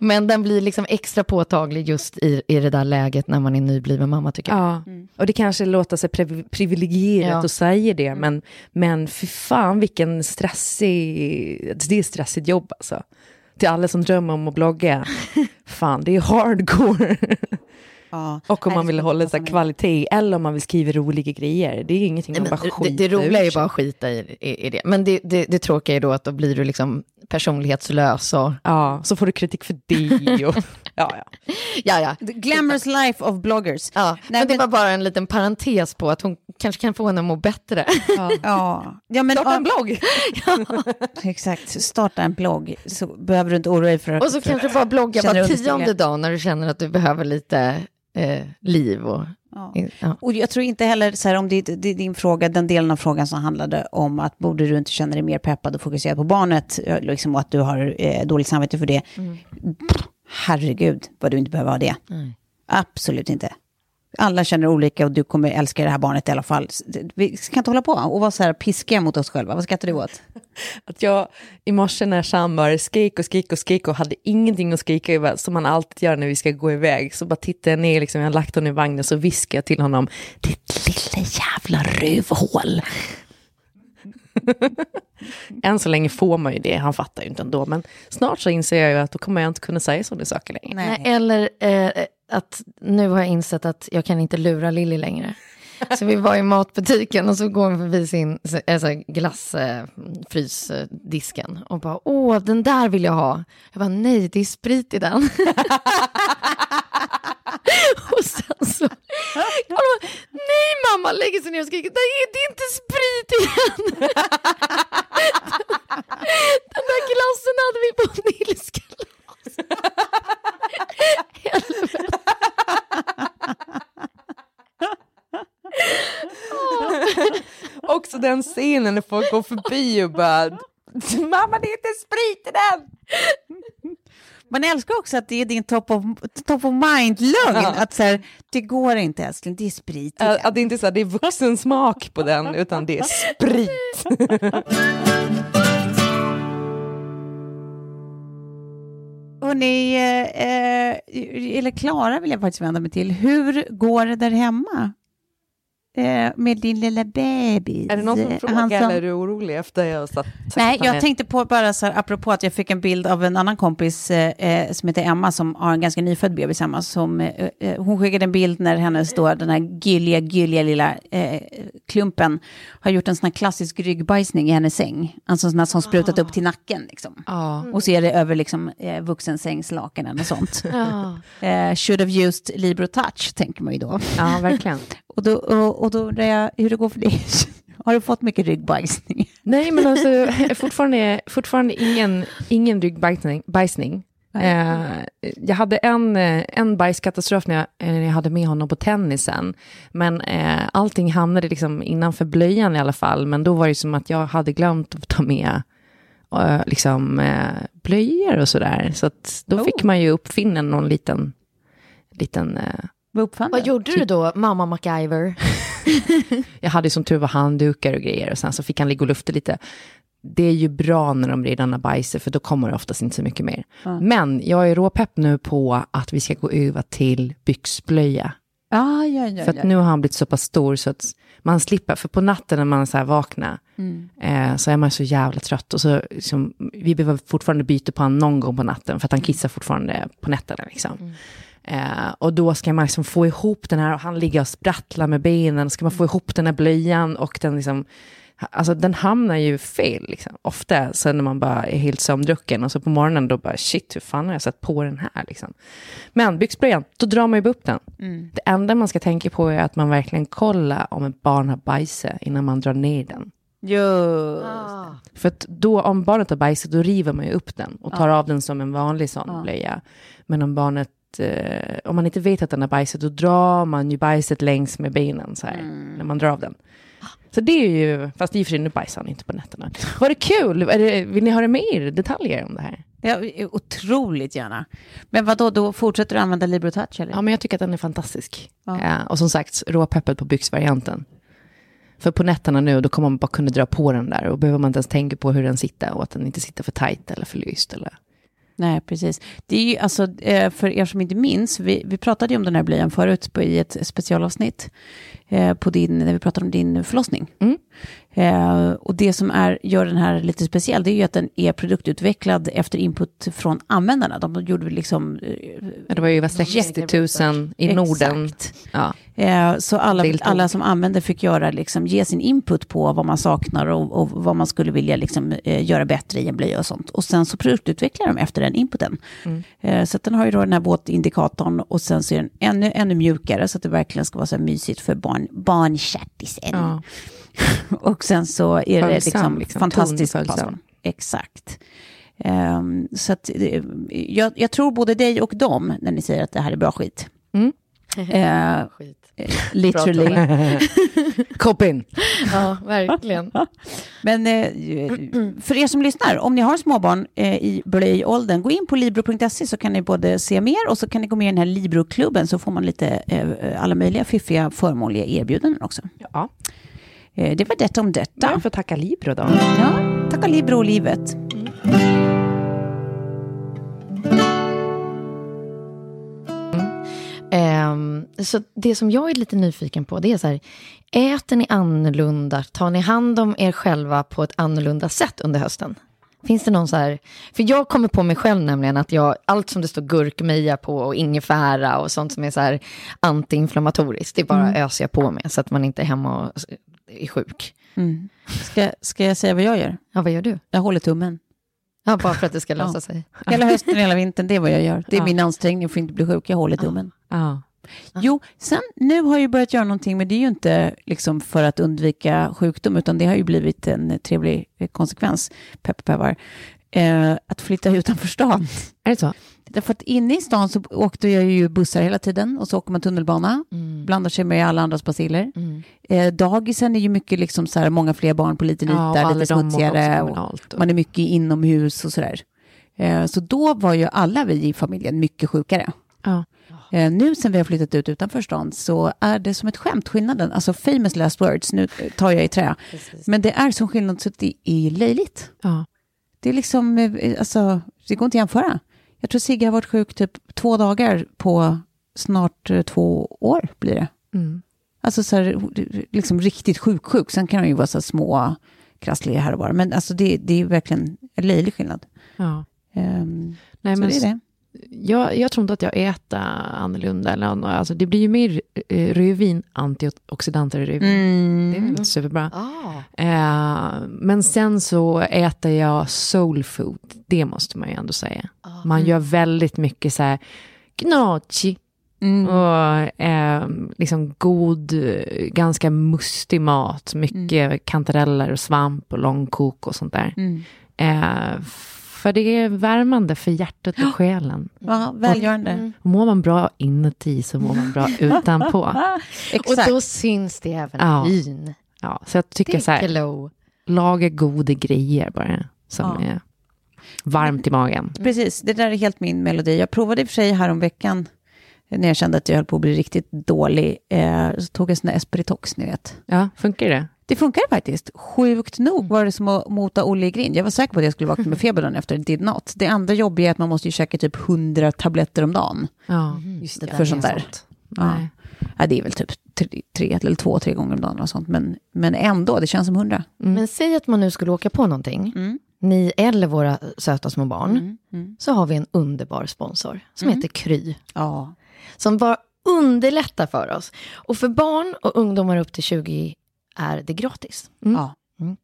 Men den blir liksom extra påtaglig just i, i det där läget när man är nybliven mamma tycker jag. Ja, och det kanske låter sig priv- privilegierat Ja. att säga det, men, men fy fan vilken stressig, det är stressigt jobb alltså. Till alla som drömmer om att blogga, fan det är hardcore. Ja. Och om Nej, man det vill hålla mig. kvalitet, eller om man vill skriva roliga grejer. Det är ingenting man Nej, bara men det, skiter det roliga är ju bara att skita i, i, i det. Men det, det, det tråkiga är då att då blir du liksom personlighetslös och Ja, så får du kritik för det. Och, ja, ja. ja, ja. The glamorous life of bloggers. Ja, Nej, men det men- var bara en liten parentes på att hon kanske kan få henne att må bättre. Ja, ja men, Starta en ja, blogg! exakt. Starta en blogg så behöver du inte oroa dig för Och så för- kanske bara blogga var tionde dag när du känner att du behöver lite eh, liv. Och, Ja. ja. Och jag tror inte heller, så här, om det, det din fråga, den delen av frågan som handlade om att borde du inte känna dig mer peppad och fokuserad på barnet, eh, liksom, och att du har eh, dåligt samvete för det. Pff, Herregud, vad du inte behöver ha det. Absolut inte. Alla känner olika och du kommer älska det här barnet i alla fall. Vi ska inte hålla på och vara så här piskiga mot oss själva. Vad skrattar du åt? Att jag i morse när Sam bara skrek och skrek och skrek och hade ingenting att skrika över som man alltid gör när vi ska gå iväg. Så bara tittade jag ner, liksom, jag har lagt honom i vagnen så viskade jag till honom, ditt lilla jävla rövhål. Än så länge får man ju det, han fattar ju inte ändå. Men snart så inser jag ju att då kommer jag inte kunna säga sådana saker längre. Nej, eller eh, att nu har jag insett att jag kan inte lura Lilly längre. Så vi var i matbutiken och så går hon förbi sin alltså, glassfrysdisken eh, och bara åh den där vill jag ha. Jag bara nej det är sprit i den. och sen så och bara, nej mamma lägger sig ner och skriker nej det är inte sprit i den. den där glassen hade vi på Nils kalas. Helvete. Också den scenen när folk går förbi och bara, mamma det är inte sprit i den! Man älskar också att det är din top of, top of mind-lögn. Att så här, det går inte älskling, det är sprit i Att den. att det inte är så här, det är vuxen smak på den, utan det är sprit. Hörrni, eh, eh, eller Klara vill jag faktiskt vända mig till. Hur går det där hemma? Eh, med din lilla bebis? Är det någon som Han frågar som- eller är du orolig efter jag satt, Nej, jag är- tänkte på bara så här, apropå att jag fick en bild av en annan kompis eh, eh, som heter Emma som har en ganska nyfödd bebis hemma. Som, eh, eh, hon skickade en bild när hennes då, den här gulliga, gulliga lilla eh, klumpen har gjort en sån här klassisk ryggbajsning i hennes säng. Alltså en sån här som sprutat upp till nacken liksom. Ja. Och så är det över liksom eh, vuxensängslakanen och sånt. Ja. eh, should have used Libro touch, tänker man ju då. Ja, verkligen. Och då, och, och då undrar jag hur det går för dig. Har du fått mycket ryggbajsning? Nej, men alltså fortfarande, fortfarande ingen, ingen ryggbajsning. Bajsning. Eh, jag hade en, eh, en bajskatastrof när jag, eh, när jag hade med honom på tennisen. Men eh, allting hamnade liksom innanför blöjan i alla fall. Men då var det som att jag hade glömt att ta med eh, liksom, eh, blöjor och sådär. Så att då Oh. fick man ju uppfinna någon liten, liten eh, Vad uppfann Vad gjorde du då, mamma MacGyver? Jag hade som tur var handdukar och grejer och sen så fick han ligga och lufta lite. Det är ju bra när de redan har bajsat för då kommer det oftast inte så mycket mer. Men jag är råpepp nu på att vi ska gå över till byxblöja. Ah, ja, ja, För att ja. nu har han blivit så pass stor så att man slipper, för på natten när man så här vaknar Mm. eh, så är man så jävla trött. Och så, liksom, vi behöver fortfarande byta på honom någon gång på natten för att han kissar fortfarande på nätterna. Liksom. Eh, och då ska man liksom få ihop den här, och han ligger och sprattlar med benen, ska man få ihop den här blöjan och den liksom, Alltså den hamnar ju fel, liksom. ofta sen när man bara är helt sömndrucken och så på morgonen då bara shit, hur fan har jag satt på den här? Liksom. Men byxblöjan, då drar man ju upp den. Det enda man ska tänka på är att man verkligen kollar om ett barn har bajsat innan man drar ner den. Just. För att då, om barnet har bajsat, då river man ju upp den och tar av den som en vanlig sån blöja. Men om barnet, eh, om man inte vet att den har bajsat, då drar man ju bajset längs med benen så här, när man drar av den. Så det är ju, fast i och för sig nu bajsar han inte på nätterna. Var det kul? Det, vill ni höra mer detaljer om det här? Ja, otroligt gärna. Men vad då, då fortsätter du använda Libro Touch eller? Ja, men jag tycker att den är fantastisk. Ja. Eh, och som sagt, råpeppet på byxvarianten. För på nätterna nu, då kommer man bara kunna dra på den där och behöver man inte ens tänka på hur den sitter och att den inte sitter för tajt eller för lyst. Eller... Nej, precis. Det är ju alltså, eh, för er som inte minns, vi, vi pratade ju om den här blöjan förut i ett specialavsnitt på din, när vi pratade om din förlossning. Mm. Eh, och det som är, gör den här lite speciell, det är ju att den är produktutvecklad efter input från användarna. De gjorde liksom... eh, det var ju över 60 000 i Norden. Exakt. Ja. Eh, Så alla, alla som använder fick göra, liksom, ge sin input på vad man saknar och, och vad man skulle vilja liksom, eh, göra bättre i en blöja och sånt. Och sen så produktutvecklar de efter den inputen. Eh, Så den har ju då den här våtindikatorn och sen så är den ännu, ännu mjukare så att det verkligen ska vara så här mysigt för barn, barnchattisen. Ja. Och sen så är det Följsam, liksom, liksom. fantastiskt Tonföljsam. passform. Exakt. Ehm, så att, eh, jag, jag tror både dig och dem när ni säger att det här är bra skit. Mm. Eh, Skit. Eh, literally. Koppin. Ja, verkligen. Men eh, för er som lyssnar, om ni har småbarn eh, i blöjåldern, gå in på libro.se så kan ni både se mer och så kan ni gå med i den här Libro-klubben så får man lite eh, alla möjliga fiffiga förmånliga erbjudanden också. Ja. Eh, det var detta om detta. Jag får tacka Libro då. Ja, tacka Libro och livet. Ehm, så det som jag är lite nyfiken på, det är så här, äter ni annorlunda? Tar ni hand om er själva på ett annorlunda sätt under hösten? Finns det någon så här, för jag kommer på mig själv nämligen att jag, allt som det står gurkmeja på och ingefära och sånt som är så här antiinflammatoriskt, det bara öser jag på med så att man inte är hemma och är sjuk. Mm. Ska, ska jag säga vad jag gör? Ja, vad gör du? Jag håller tummen. Ja, bara för att det ska lösa Ja. sig. Hela hösten, hela vintern, det är vad jag gör. Det är Ja. min ansträngning för att inte bli sjuk. Jag håller tummen. Ja. Jo, sen nu har jag börjat göra någonting, men det är ju inte liksom för att undvika sjukdom, utan det har ju blivit en trevlig konsekvens, peppar, eh, att flytta utanför stan. Är det så? Därför att inne i stan så åkte jag ju bussar hela tiden och så åker man tunnelbana, blandar sig med alla andras baciller. Eh, dagisen är ju mycket liksom så här, många fler barn på liten Ja, yta, lite smutsigare. Och man är mycket inomhus och sådär. Eh, så då var ju alla vi i familjen mycket sjukare. Ja. Eh, nu sen vi har flyttat ut utanför stan så är det som ett skämt skillnaden. Alltså famous last words, nu tar jag i trä. Men det är som skillnad så det är löjligt. Ja. Det är liksom, eh, alltså, det går inte att jämföra. Jag tror Sigge har varit sjuk typ två dagar på snart eh, två år blir det. Mm. Alltså så här, liksom riktigt sjuk, sjuk. Sen kan han ju vara så små krassliga här och var. Men alltså det, det är verkligen en löjlig skillnad. Ja. Ehm, Nej, men det det. Jag, jag tror inte att jag äter annorlunda. Eller, alltså, det blir ju mer eh, rödvin, antioxidanter i rödvin. Det är väl superbra. Ah. Eh, men sen så äter jag soul food. Det måste man ju ändå säga. Man gör väldigt mycket så här gnocchi. Och eh, liksom god, ganska mustig mat. Mycket kantareller och svamp och långkok och sånt där. Eh, för det är värmande för hjärtat och själen. Ja, välgörande. Och mår man bra inuti så mår man bra utanpå. Och Exakt. då syns det även Ja. i hyn. Ja, så jag tycker så här, laga goda grejer bara. Som Ja. är varmt i magen. Precis, det där är helt min melodi. Jag provade i och för sig här om veckan när jag kände att jag höll på att bli riktigt dålig. Eh, så tog jag sån där Esperitox, ni vet. Ja, funkar det? Det funkar faktiskt. Sjukt nog var det som att mota Olle i grind. Jag var säker på att jag skulle vakna med feber dagen efter. Did not. Det andra jobbiga är att man måste ju käka typ 100 tabletter om dagen. Ja, just det. För sånt där. Ja. Nej. Ja, det är väl typ tre, tre eller två, tre gånger om dagen och sånt. Men, men ändå, det känns som 100. Men säg att man nu skulle åka på någonting, ni eller våra söta små barn, så har vi en underbar sponsor som heter Kry. Ja. Som bara underlättar för oss. Och för barn och ungdomar upp till 20 är det gratis. Ja. Mm.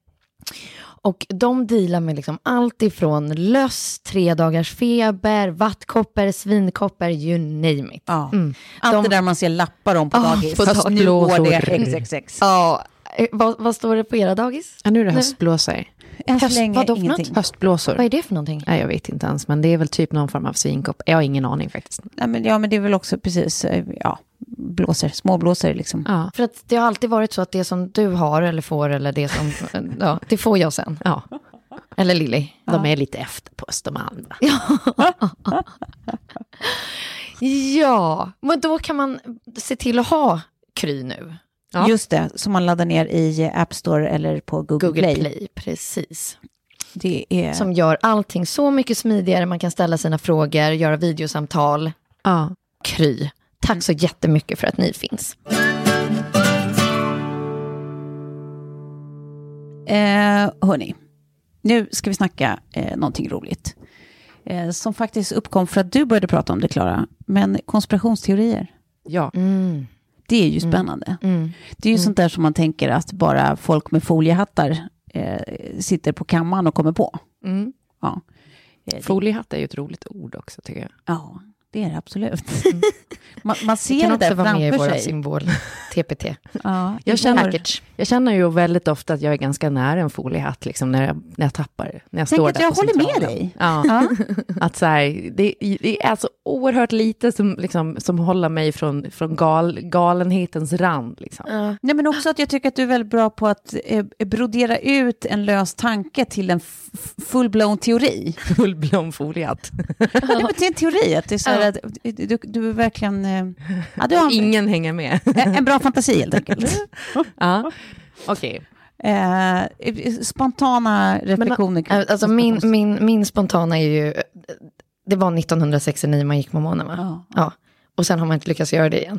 Och de dealar med liksom allt ifrån löss, tre dagars feber, vattkoppor, svinkopper, you name it. Ja. Mm. Allt De- det där man ser lappar om på Ah, dagis. på Fast dagis. nu går det. XXX. Ja, eh, vad, vad står det på era dagis? Ja, nu är det höstblåsor. Än så Höst- länge vadå ingenting. något? Höstblåsor. Vad är det för någonting? Nej, jag vet inte ens, men det är väl typ någon form av svinkopp. Jag har ingen aning faktiskt. Nej, men, ja, men det är väl också precis, eh, ja, blåser, småblåser liksom. Ja. För att det har alltid varit så att det som du har eller får eller det som, ja, det får jag sen. ja. Eller Lilly. De är lite efter på Östermalm. va? Ja, men då kan man se till att ha Kry nu. Ja. Just det, som man laddar ner i App Store eller på Google, Google Play. Play. precis. Det är... Som gör allting så mycket smidigare. Man kan ställa sina frågor, göra videosamtal. Ja. Kry. Tack så jättemycket för att ni finns. Eh, hörni, nu ska vi snacka eh, någonting roligt. Eh, som faktiskt uppkom för att du började prata om det, Klara. Men konspirationsteorier, ja. Mm. Det är ju spännande. Mm. Det är ju sånt där som man tänker att bara folk med foliehattar eh, sitter på kammaren och kommer på. Mm. Ja. Eh, Foliehatt är ju ett roligt ord också, tycker jag. Ja, det är det absolut. man, man Det ser kan det också där vara med i våra sig. symbol, TPT. Ja, Jag känner- Package. Jag känner ju väldigt ofta att jag är ganska nära en foliehatt, liksom, när, jag, när jag tappar, när jag Tänk står att där jag håller med Centralen. dig. Ja, Ja. att så här, det, det är så oerhört lite som, liksom, som håller mig från, från gal, galenhetens rand. Liksom. Ja. Nej, men också att jag tycker att du är väldigt bra på att eh, brodera ut en lös tanke till en full-blown teori. Fullblom foliehatt. Nej, men det är en teori, att det är så här Ja. Att du, du är verkligen... eh, Ja, du har en, Ingen hänger med. en bra fantasi helt enkelt. ja. Okej. Eh, spontana reflektioner. kring Alltså min, min, min spontana är ju, det var 1969 man gick på månen va? Ja. Ja. Och sen har man inte lyckats göra det igen.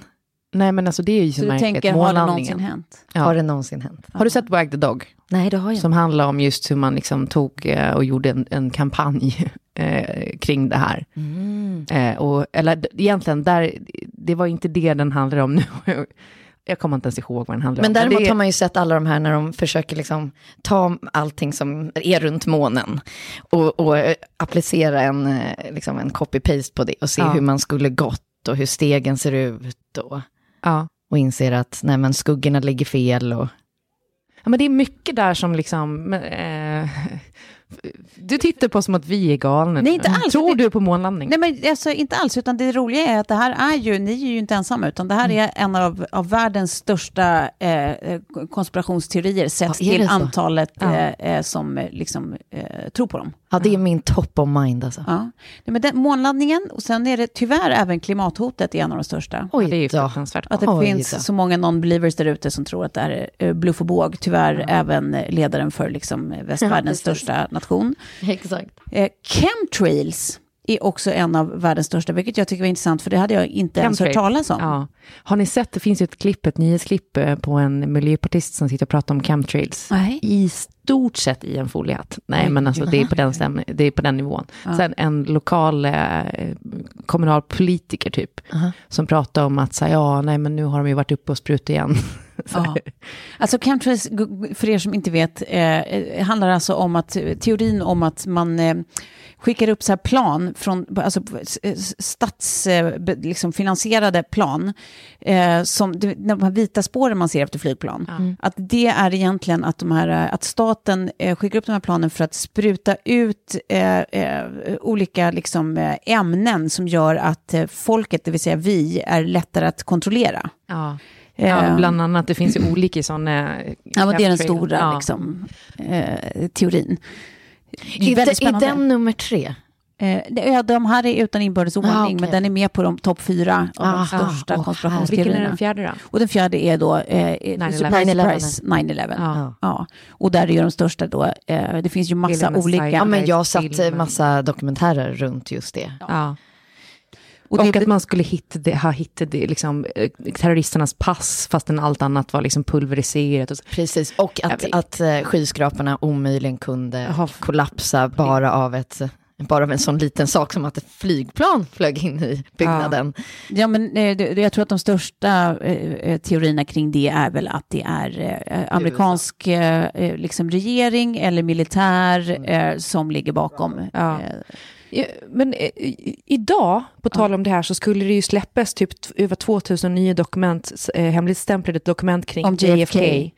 Nej, men alltså det är ju Så så du märkligt. tänker, har det någonsin hänt? Ja. Har det någonsin hänt? Har du sett Wag the Dog? Nej, det har jag Som handlar om just hur man liksom tog eh, och gjorde en, en kampanj eh, kring det här. Mm. Eh, och, eller egentligen, där, det var inte det den handlar om nu. Jag kommer inte ens ihåg vad den handlar Men om. däremot det, har man ju sett alla de här när de försöker liksom ta allting som är runt månen och, och eh, applicera en, eh, liksom en copy-paste på det och se Ja. hur man skulle gått och hur stegen ser ut och, ja. och inser att nej, men skuggorna ligger fel. Och, ja, men det är mycket där som liksom... men, Eh, du tittar på som att vi är galna. Nej, inte alls. Tror du på månlandning? Nej, men alltså, inte alls, utan det roliga är att det här är ju, ni är ju inte ensamma, utan det här Mm. är en av, av världens största eh, konspirationsteorier sett Ja, till så? antalet Ja. eh, eh, som eh, liksom, eh, tror på dem. Ja, det är min top of mind alltså. Ja. Nej, men den, månlandningen, och sen är det tyvärr även klimathotet är en av de största. Ja, det är ju Oj fruktansvärt. Att det Oj finns då. så många non-believers där ute som tror att det här är eh, bluff och båg. Tyvärr även eh, ledaren för liksom, eh, västvärldens största nation. Exakt. Eh, chemtrails är också en av världens största, vilket jag tycker var intressant, för det hade jag inte ens hört talas om. Ja. Har ni sett, det finns ju ett klipp, ett nyhetsklipp eh, på en miljöpartist som sitter och pratar om chemtrails. Nej. I stort sett i en foliehatt. Nej, Oj, men alltså det är på den, stäm- det är på den nivån. Sen en lokal eh, kommunalpolitiker typ, Aha. som pratar om att säga, ja, nej, men nu har de ju varit uppe och sprutat igen. Ja. Alltså chemtrails, för er som inte vet, eh, eh, handlar alltså om att teorin om att man eh, skickar upp så här plan från alltså, statsfinansierade eh, liksom finansierade plan, eh, som de här vita spåren man ser efter flygplan, att det är egentligen att, de här, eh, att staten eh, skickar upp de här planen för att spruta ut eh, eh, olika liksom, ämnen som gör att eh, folket, det vill säga vi, är lättare att kontrollera. Ja. Ja, bland annat, det finns ju olika sådana... Ja, men det är den stora Ja. liksom, eh, teorin. Det är Är, väldigt är den nummer tre? Eh, de här är utan inbördes ordning, Ah, okej. men den är med på de topp fyra av Aha, de största åh, Vilken är konspirationsteorierna. den fjärde då? Och den fjärde är då, eh, eh, 9/11. surprise, surprise, 9-11. Ja. Ja. Och där är de största då, eh, det finns ju massa olika. Ja, men jag har satt eh, massa dokumentärer runt just det. Ja. Och Och, det- att man skulle hitta det, ha hittat det, liksom, eh, terroristernas pass, fastän allt annat var liksom pulveriserat. Och. Precis, och att, vet. att eh, skyskraporna omöjligen kunde Jaha. kollapsa bara av ett, Bara av en sån liten sak som att ett flygplan flög in i byggnaden. Ja, men eh, det- jag tror att de största eh, eh, teorierna kring det är väl att det är eh, amerikansk eh, eh, liksom regering eller militär eh, som ligger bakom. Ja. Eh, Men eh, idag, på tal om det här, så skulle det ju släppas typ över 2000 nya dokument, eh, hemligstämplade dokument kring Om JFK. JFK.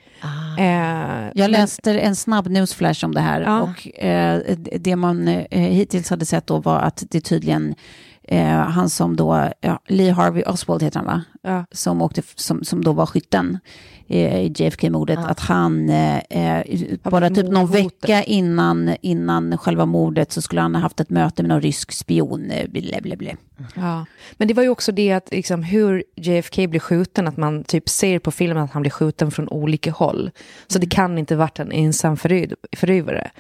Eh, Jag men- läste en snabb newsflash om det här Ja. och eh, det man eh, hittills hade sett då var att det tydligen eh, han som då, ja, Lee Harvey Oswald heter han va? Ja. Som, åkte, som, som då var skytten eh, JFK-mordet, att han eh, eh, bara typ någon vecka innan, innan själva mordet så skulle han ha haft ett möte med någon rysk spion. eh, ble. Ja. Men det var ju också det att liksom, hur JFK blir skjuten, att man typ ser på filmen att han blir skjuten från olika håll. Så det kan inte varit en ensam föröv- förövare.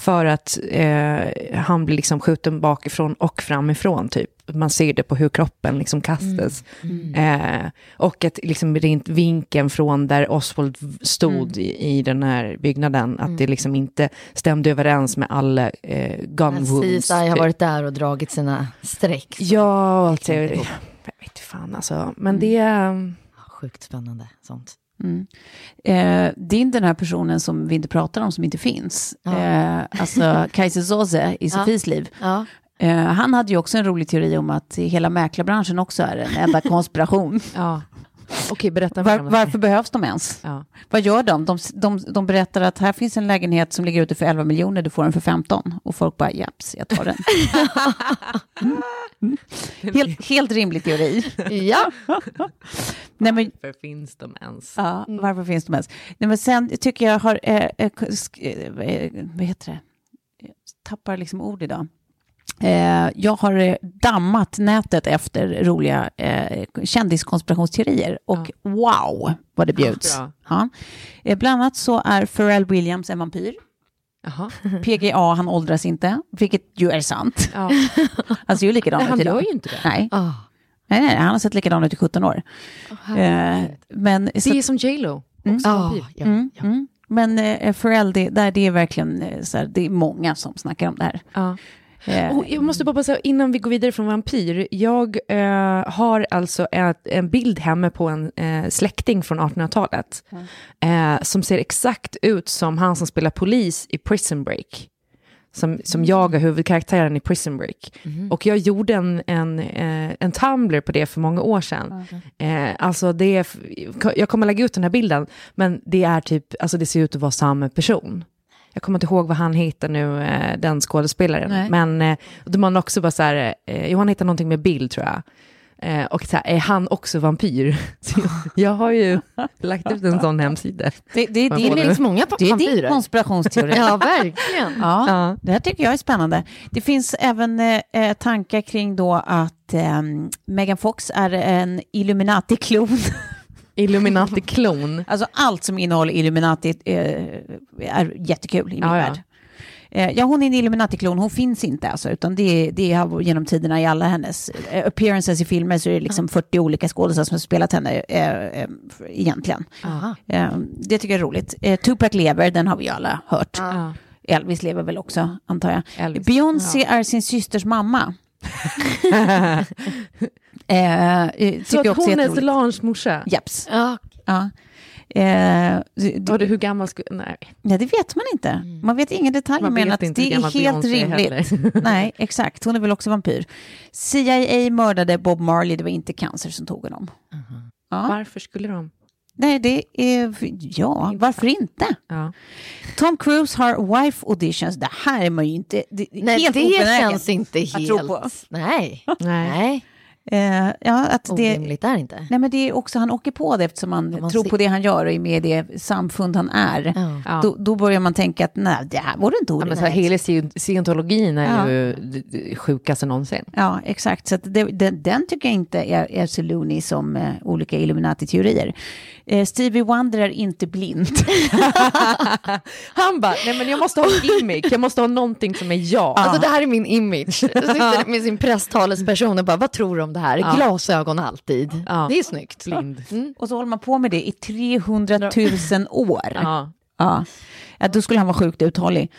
För att eh, han blir liksom skjuten bakifrån och framifrån typ. Man ser det på hur kroppen liksom kastas. Eh, och att liksom rent vinkeln från där Oswald stod i, i den här byggnaden, att det liksom inte stämde överens med alla eh, gun Men wounds. CSI har typ. varit där och dragit sina streck. Ja, teori. ihop. Jag vet inte fan alltså. Men det är... Sjukt spännande sånt. Mm. Eh, det är inte den här personen som vi inte pratar om som inte finns. Ja. Eh, alltså Kaiser Soze i Ja. Sofies liv. Ja. Eh, han hade ju också en rolig teori om att hela mäklarbranschen också är en enda konspiration. Ja. Okej, berätta Var, varför behövs de ens? Ja. Vad gör de? de? De de berättar att här finns en lägenhet som ligger ute för 11 miljoner, du får den för 15. Och folk bara, japs, jag tar den. Mm. helt, helt rimlig teori. ja. Nej, men, Varför finns de ens? Ja, varför finns de ens? Nej, men sen tycker jag har, eh, eh, sk- eh, vad heter det? Jag tappar liksom ord idag. Eh, jag har eh, dammat nätet efter roliga eh, kändiskonspirationsteorier och wow vad det bjuds. bra. Ja. Eh, bland annat så är Pharrell Williams en vampyr. Jaha. PGA, han åldras inte, vilket ju är sant. Ja. Han ser ju likadan ut han idag. gör ju inte det. Nej. Ah. nej, nej, han har sett likadan ut i 17 år. eh, men, så- Det är som J Lo. Också Ah, vampyr. ja. Mm, mm. Men eh, Pharrell, det, där, det är verkligen eh, så här, det är många som snackar om det här. Eh, jag måste bara säga, innan vi går vidare från vampyr, jag eh, har alltså ett, en bild hemma på en eh, släkting från 1800-talet, eh, som ser exakt ut som han som spelar polis i Prison Break. Som, som jagar huvudkaraktären i Prison Break. Och jag gjorde en, en, eh, en Tumblr på det för många år sedan. Eh, alltså det är, jag kommer lägga ut den här bilden, men det är typ, alltså det ser ut att vara samma person. Jag kommer inte ihåg vad han heter nu, eh, den skådespelaren. Nej. Men eh, då man också bara så här, eh, jo han heter någonting med bild tror jag. Eh, och så här, är han också vampyr? Så jag, jag har ju lagt ut en sån hemsida. det, det, det, Det finns många det är din vampyrer. konspirationsteori. Ja, verkligen. Ja, Ja. det här tycker jag är spännande. Det finns även eh, eh, tankar kring då att eh, Megan Fox är en Illuminati-klon. Illuminati-klon. alltså allt som innehåller Illuminati eh, är jättekul i min Ja, ja. värld. Eh, ja, hon är en Illuminati-klon, hon finns inte alltså, utan det, det har genom tiderna i alla hennes eh, appearances i filmer så är det liksom 40 olika skådespelare som har spelat henne eh, egentligen. Aha. Det tycker jag är roligt. Tupac lever, den har vi ju alla hört. Ja. Elvis lever väl också, antar jag. Elvis. Beyoncé är sin systers mamma. eh, eh, Så att hon är. Solanges morsa? Japs. Ja. Ja. Eh, d- Och det, hur gammal skulle... Nej. ja, det vet man inte. Man vet inga detaljer, men att det är helt rimligt. heller. Nej, exakt. Hon är väl också vampyr. CIA mördade Bob Marley, det var inte cancer som tog honom. Ja. Varför skulle de? Nej, det är... Ja, varför inte? Ja. Tom Cruise har wife auditions. Det här är man ju inte... Det, Nej, helt det känns inte att helt... tro på. Nej. Nej. Eh, ja, att det, orimligt är det inte. nej, men det är också, han åker på det eftersom han man tror ser- på det han gör och är med i det samfund han är. Ja. Då, då börjar man tänka att nej, det här vore inte Ja, men så orimligt. hela sci- scientologin är Ja. ju sjukaste någonsin. Ja, exakt. Så att det, den, den tycker jag inte är, är så loony som eh, olika Illuminati-teorier. Eh, Stevie Wonder är inte blind. Han bara, nej men jag måste ha en gimmick, jag måste ha någonting som är jag. Alltså det här är min image. Så sitter med sin presstalesperson och bara, vad tror du om det här? Ja. Glasögon alltid. Ja. Det är snyggt. Blind. Och så håller man på med det i 300 000 år. Ja. Ja. ja, då skulle han vara sjukt uthållig.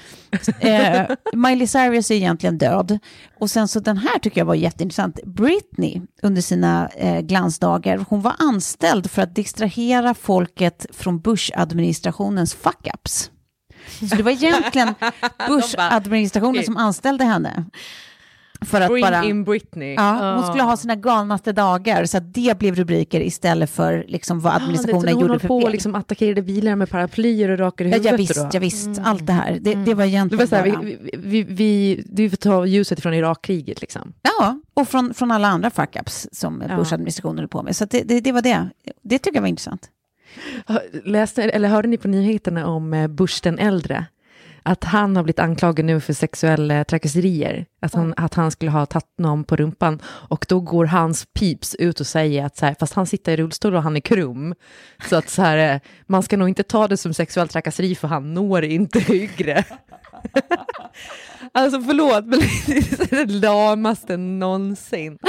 eh, Miley Cyrus är egentligen död. Och sen så den här tycker jag var jätteintressant. Britney under sina eh, glansdagar, hon var anställd för att distrahera folket från Bush-administrationens fuck-ups. Så det var egentligen Bush-administrationen som anställde henne. För att Bring bara... in Britney. Ja, hon skulle ha sina galnaste dagar, så att det blev rubriker istället för liksom vad administrationen hon gjorde för på fel. och liksom attackerade bilar med paraplyer och rakade Ja, huvudet. ja, visst, då. ja, visst, allt det här. Det, det var Det egentligen var så här, vi, vi, vi, vi, du får ta ljuset från Irakkriget liksom. Ja, och från, från alla andra fuck-ups som Ja. Bush-administrationen höll på med. Så det, det, det var det. Det tycker jag var intressant. Läste, eller hörde ni på nyheterna om eh, Bush den äldre? Att han har blivit anklagad nu för sexuella trakasserier. Att han, att han skulle ha tagit någon på rumpan. Och då går hans pips ut och säger att så här, fast han sitter i rullstol och han är krum. Så att så här, eh, man ska nog inte ta det som sexuell trakasseri för han når inte högre. alltså förlåt, men det är det lamaste någonsin.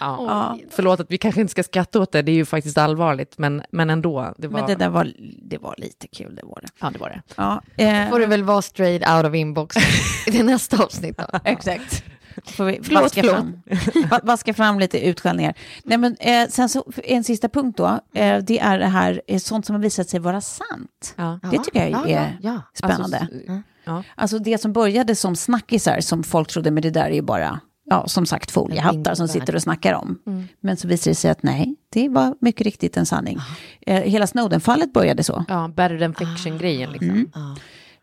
Ja. Förlåt att vi kanske inte ska skratta åt det, det är ju faktiskt allvarligt, men, men ändå. Det var, Men det där var, det var lite kul, det var det. Ja, det var det. Ja, eh, får det väl vara straight out of inbox i det nästa avsnitt då. Exakt. Får vi Förlåt, vaska, förlåt. Fram, va- vaska fram lite utskällningar. Nej, men, eh, sen så, en sista punkt då. Eh, det är det här, eh, sånt som har visat sig vara sant. Ja. Det tycker jag Ja, är ja, ja. spännande. Alltså, ja. Alltså det som började som snackisar som folk trodde, men det där är ju bara, ja som sagt foliehattar som sitter och snackar om. Men så visade det sig att nej, det var mycket riktigt en sanning. Eh, hela Snowden-fallet började så. ja, better than fiction-grejen liksom.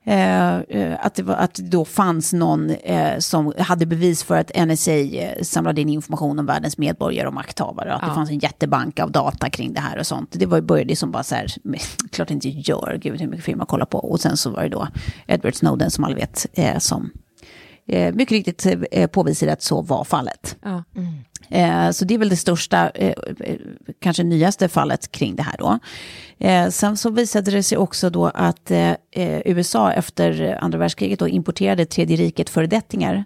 Eh, eh, att, det var, att det då fanns någon eh, som hade bevis för att NSA eh, samlade in information om världens medborgare och makthavare. Att det fanns en jättebank av data kring det här och sånt. Det var, började som bara så här, klart inte gör, gud hur mycket film man kollar på. Och sen så var det då Edward Snowden som alla vet, eh, som eh, mycket riktigt eh, påvisade att så var fallet. Ja. Eh, Så det är väl det största, eh, eh, kanske nyaste fallet kring det här då. Eh, Sen så visade det sig också då att eh, eh, USA efter andra världskriget då importerade tredje riket föredettingar eh,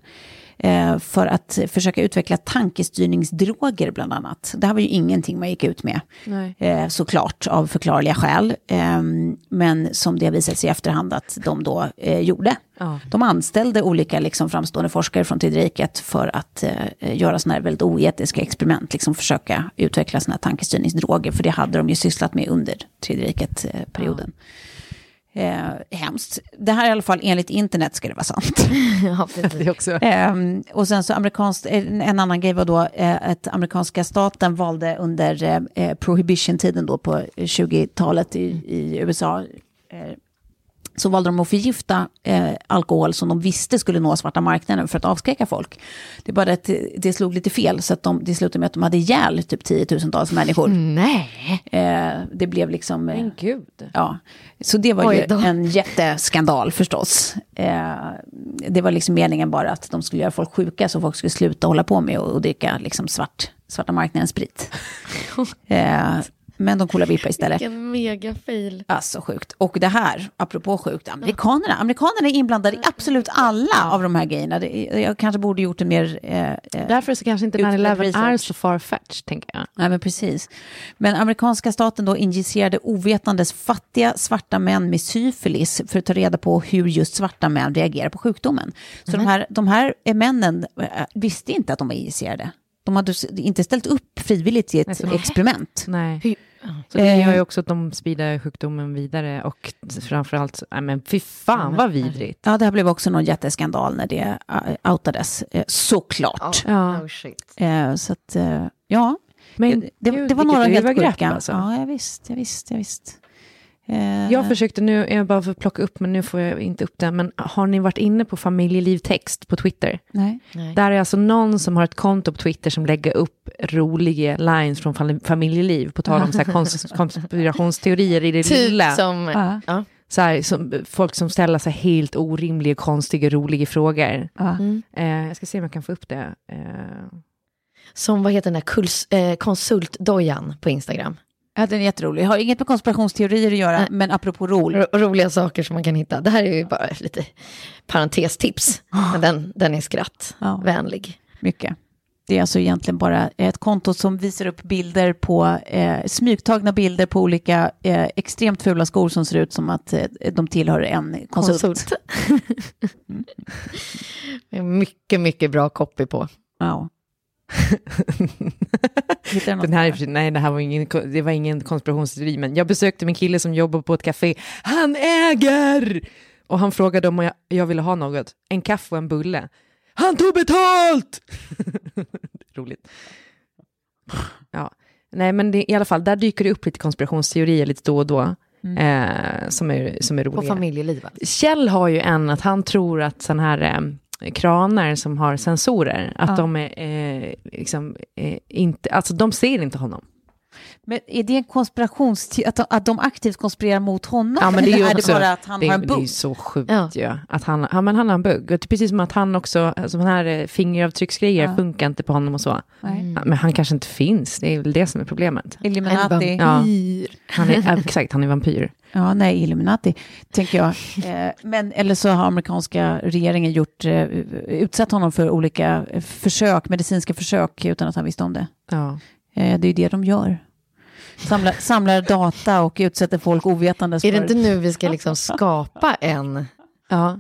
för att försöka utveckla tankestyrningsdroger bland annat. Det här var ju ingenting man gick ut med, Nej. eh, såklart av förklarliga skäl. Eh, Men som det har visat sig i efterhand att de då eh, gjorde. Ja. De anställde olika liksom, framstående forskare från Tredje riket för att eh, göra sådana här väldigt oetiska experiment, liksom försöka utveckla sådana här tankestyrningsdroger, för det hade de ju sysslat med under Tredje riket-perioden. Eh, hemskt. Det här är i alla fall enligt internet ska det vara sant. Ja, precis. Det också... Ehm, och sen så amerikanskt, en en annan grej var då eh, att amerikanska staten valde under eh, eh, prohibition-tiden då på 20-talet i, i USA eh, så valde de att förgifta eh, alkohol som de visste skulle nå svarta marknaden för att avskräcka folk. Det är bara att det, slog lite fel så att de, det slutade med att de hade ihjäl typ tiotusentals människor. Nej. Eh, det blev liksom... Eh, Men gud. Ja, så det var ju en jätteskandal förstås. Eh, det var liksom meningen bara att de skulle göra folk sjuka så folk skulle sluta hålla på med att dricka liksom svart, svarta marknadens sprit. men de coola vippar istället. Vilken megafail. Alltså sjukt. Och det här, apropå sjukt, amerikanerna. Amerikanerna är inblandade i absolut alla av de här grejerna. Jag kanske borde gjort det mer... Eh, eh, Därför så kanske inte Utbredd 9-11 är så far-fetched, tänker jag. Nej, men precis. Men amerikanska staten då injicerade ovetandes fattiga svarta män med syfilis för att ta reda på hur just svarta män reagerar på sjukdomen. Så de, här, de här männen eh, visste inte att de var injicerade. De hade inte ställt upp frivilligt i ett Alltså, experiment. Nej. Så det gör ju Eh. också att de sprider sjukdomen vidare och framförallt, nej men fy fan vad vidrigt. Ja, det här blev också någon jätteskandal när det eh, outades, eh, såklart. Ja. Oh shit. Så att, ja, Men det, det, det var några helt övergrepp, sjuka. alltså. Ja, jag visst, jag visst, jag visst. Eh, Jag försökte nu, jag bara för att plocka upp, men nu får jag inte upp det. Men har ni varit inne på familjeliv text på Twitter? Nej. Där är alltså någon som har ett konto på Twitter som lägger upp roliga lines från fam- familjeliv, på tal om så här kons- konspirationsteorier i det Typ lilla. som... Ja. Ja. Så här, som, folk som ställer sig helt orimliga, konstiga, roliga frågor. Ja. Eh, jag ska se om jag kan få upp det. Eh, Som vad heter den där eh, konsultdojan på Instagram. Ja, den är jätterolig. Jag har inget med konspirationsteorier att göra, Nej. men apropå rol. Ro roliga saker som man kan hitta. Det här är ju bara lite parentestips. Men den, den är skrattvänlig. Ja, mycket. Det är alltså egentligen bara ett konto som visar upp bilder på, eh, smygtagna bilder på olika eh, extremt fula skor som ser ut som att eh, de tillhör en konsult. Konsult. Är mycket, mycket bra copy på. Ja. Den här, nej, det här var ingen, det var ingen konspirationsteori, men jag besökte min kille som jobbar på ett café. Han äger! Och han frågade om jag, jag ville ha något. En kaffe och en bulle. Han tog betalt! Roligt. Ja. Nej, men det, i alla fall, där dyker det upp lite konspirationsteorier lite då och då. Eh, som, är, som är På roliga. familjeliv. alltså. Kjell har ju en att han tror att sådana här eh, kranar som har sensorer, att Ja. de är eh, liksom eh, inte, alltså de ser inte honom. Men är det en konspirationsteori, att, de- att de aktivt konspirerar mot honom? Ja, men det är ju Eller också, det bara att han det, har en det är ju bugg? så sjukt Ja. ju. Att han, ja, men han har en bugg. Och det är precis som att han också, alltså, den här eh, fingeravtrycksgrejer Ja. funkar inte på honom och så. Nej. Ja, men han kanske inte finns, det är väl det som är problemet. Illuminati. Ja, han är, ja, exakt, han är vampyr. Ja, nej, Illuminati, tänker jag. Eh, men, eller så har amerikanska regeringen gjort, eh, utsatt honom för olika eh, försök, medicinska försök, utan att han visste om det. Ja. Eh, det är ju det de gör. Samlar, samlar data och utsätter folk ovetandes Är det för... inte nu vi ska liksom skapa en? Ja.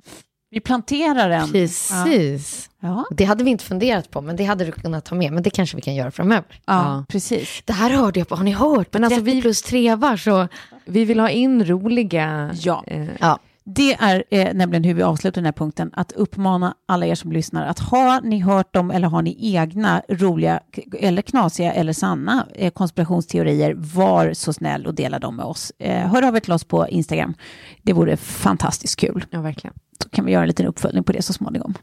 Vi planterar en. Precis. Ja, Det hade vi inte funderat på, men det hade du kunnat ta med. Men det kanske vi kan göra framöver. ja, Ja. precis. Det här hörde jag på, har ni hört? Men alltså, 30 vi- plus trevar så... Vi vill ha in roliga... Ja. Eh, Ja. Det är eh, nämligen hur vi avslutar den här punkten, att uppmana alla er som lyssnar att har ni hört dem eller har ni egna roliga eller knasiga eller sanna eh, konspirationsteorier, var så snäll och dela dem med oss. Eh, hör av er till oss på Instagram. Det vore fantastiskt kul. ja, verkligen. Så kan vi göra en liten uppföljning på det så småningom.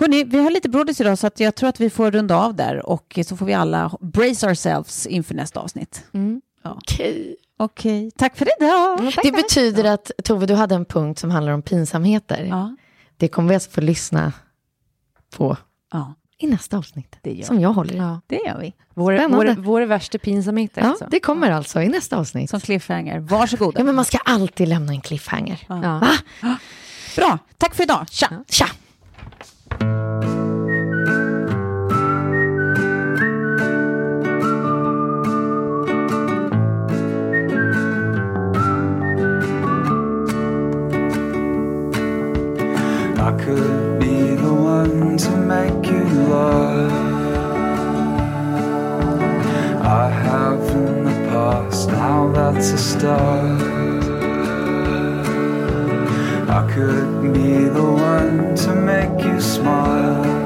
Hörrni, vi har lite brådis idag så att jag tror att vi får runda av där och så får vi alla brace ourselves inför nästa avsnitt. Okej. Okej, tack för idag. Det betyder att, Tove, du hade en punkt som handlar om pinsamheter. Ja, Det kommer vi alltså få lyssna på ja, i nästa avsnitt. Det gör som jag håller i. Ja. det gör vi. Vår, vår, vår värsta pinsamheter. Ja, alltså. det kommer alltså i nästa avsnitt. Som cliffhanger. Varsågoda. Ja, men man ska alltid lämna en cliffhanger. Ja. Bra, tack för idag. Tja! Tja! Could be the one to make you love. I have in the past, now that's a start. I could be the one to make you smile.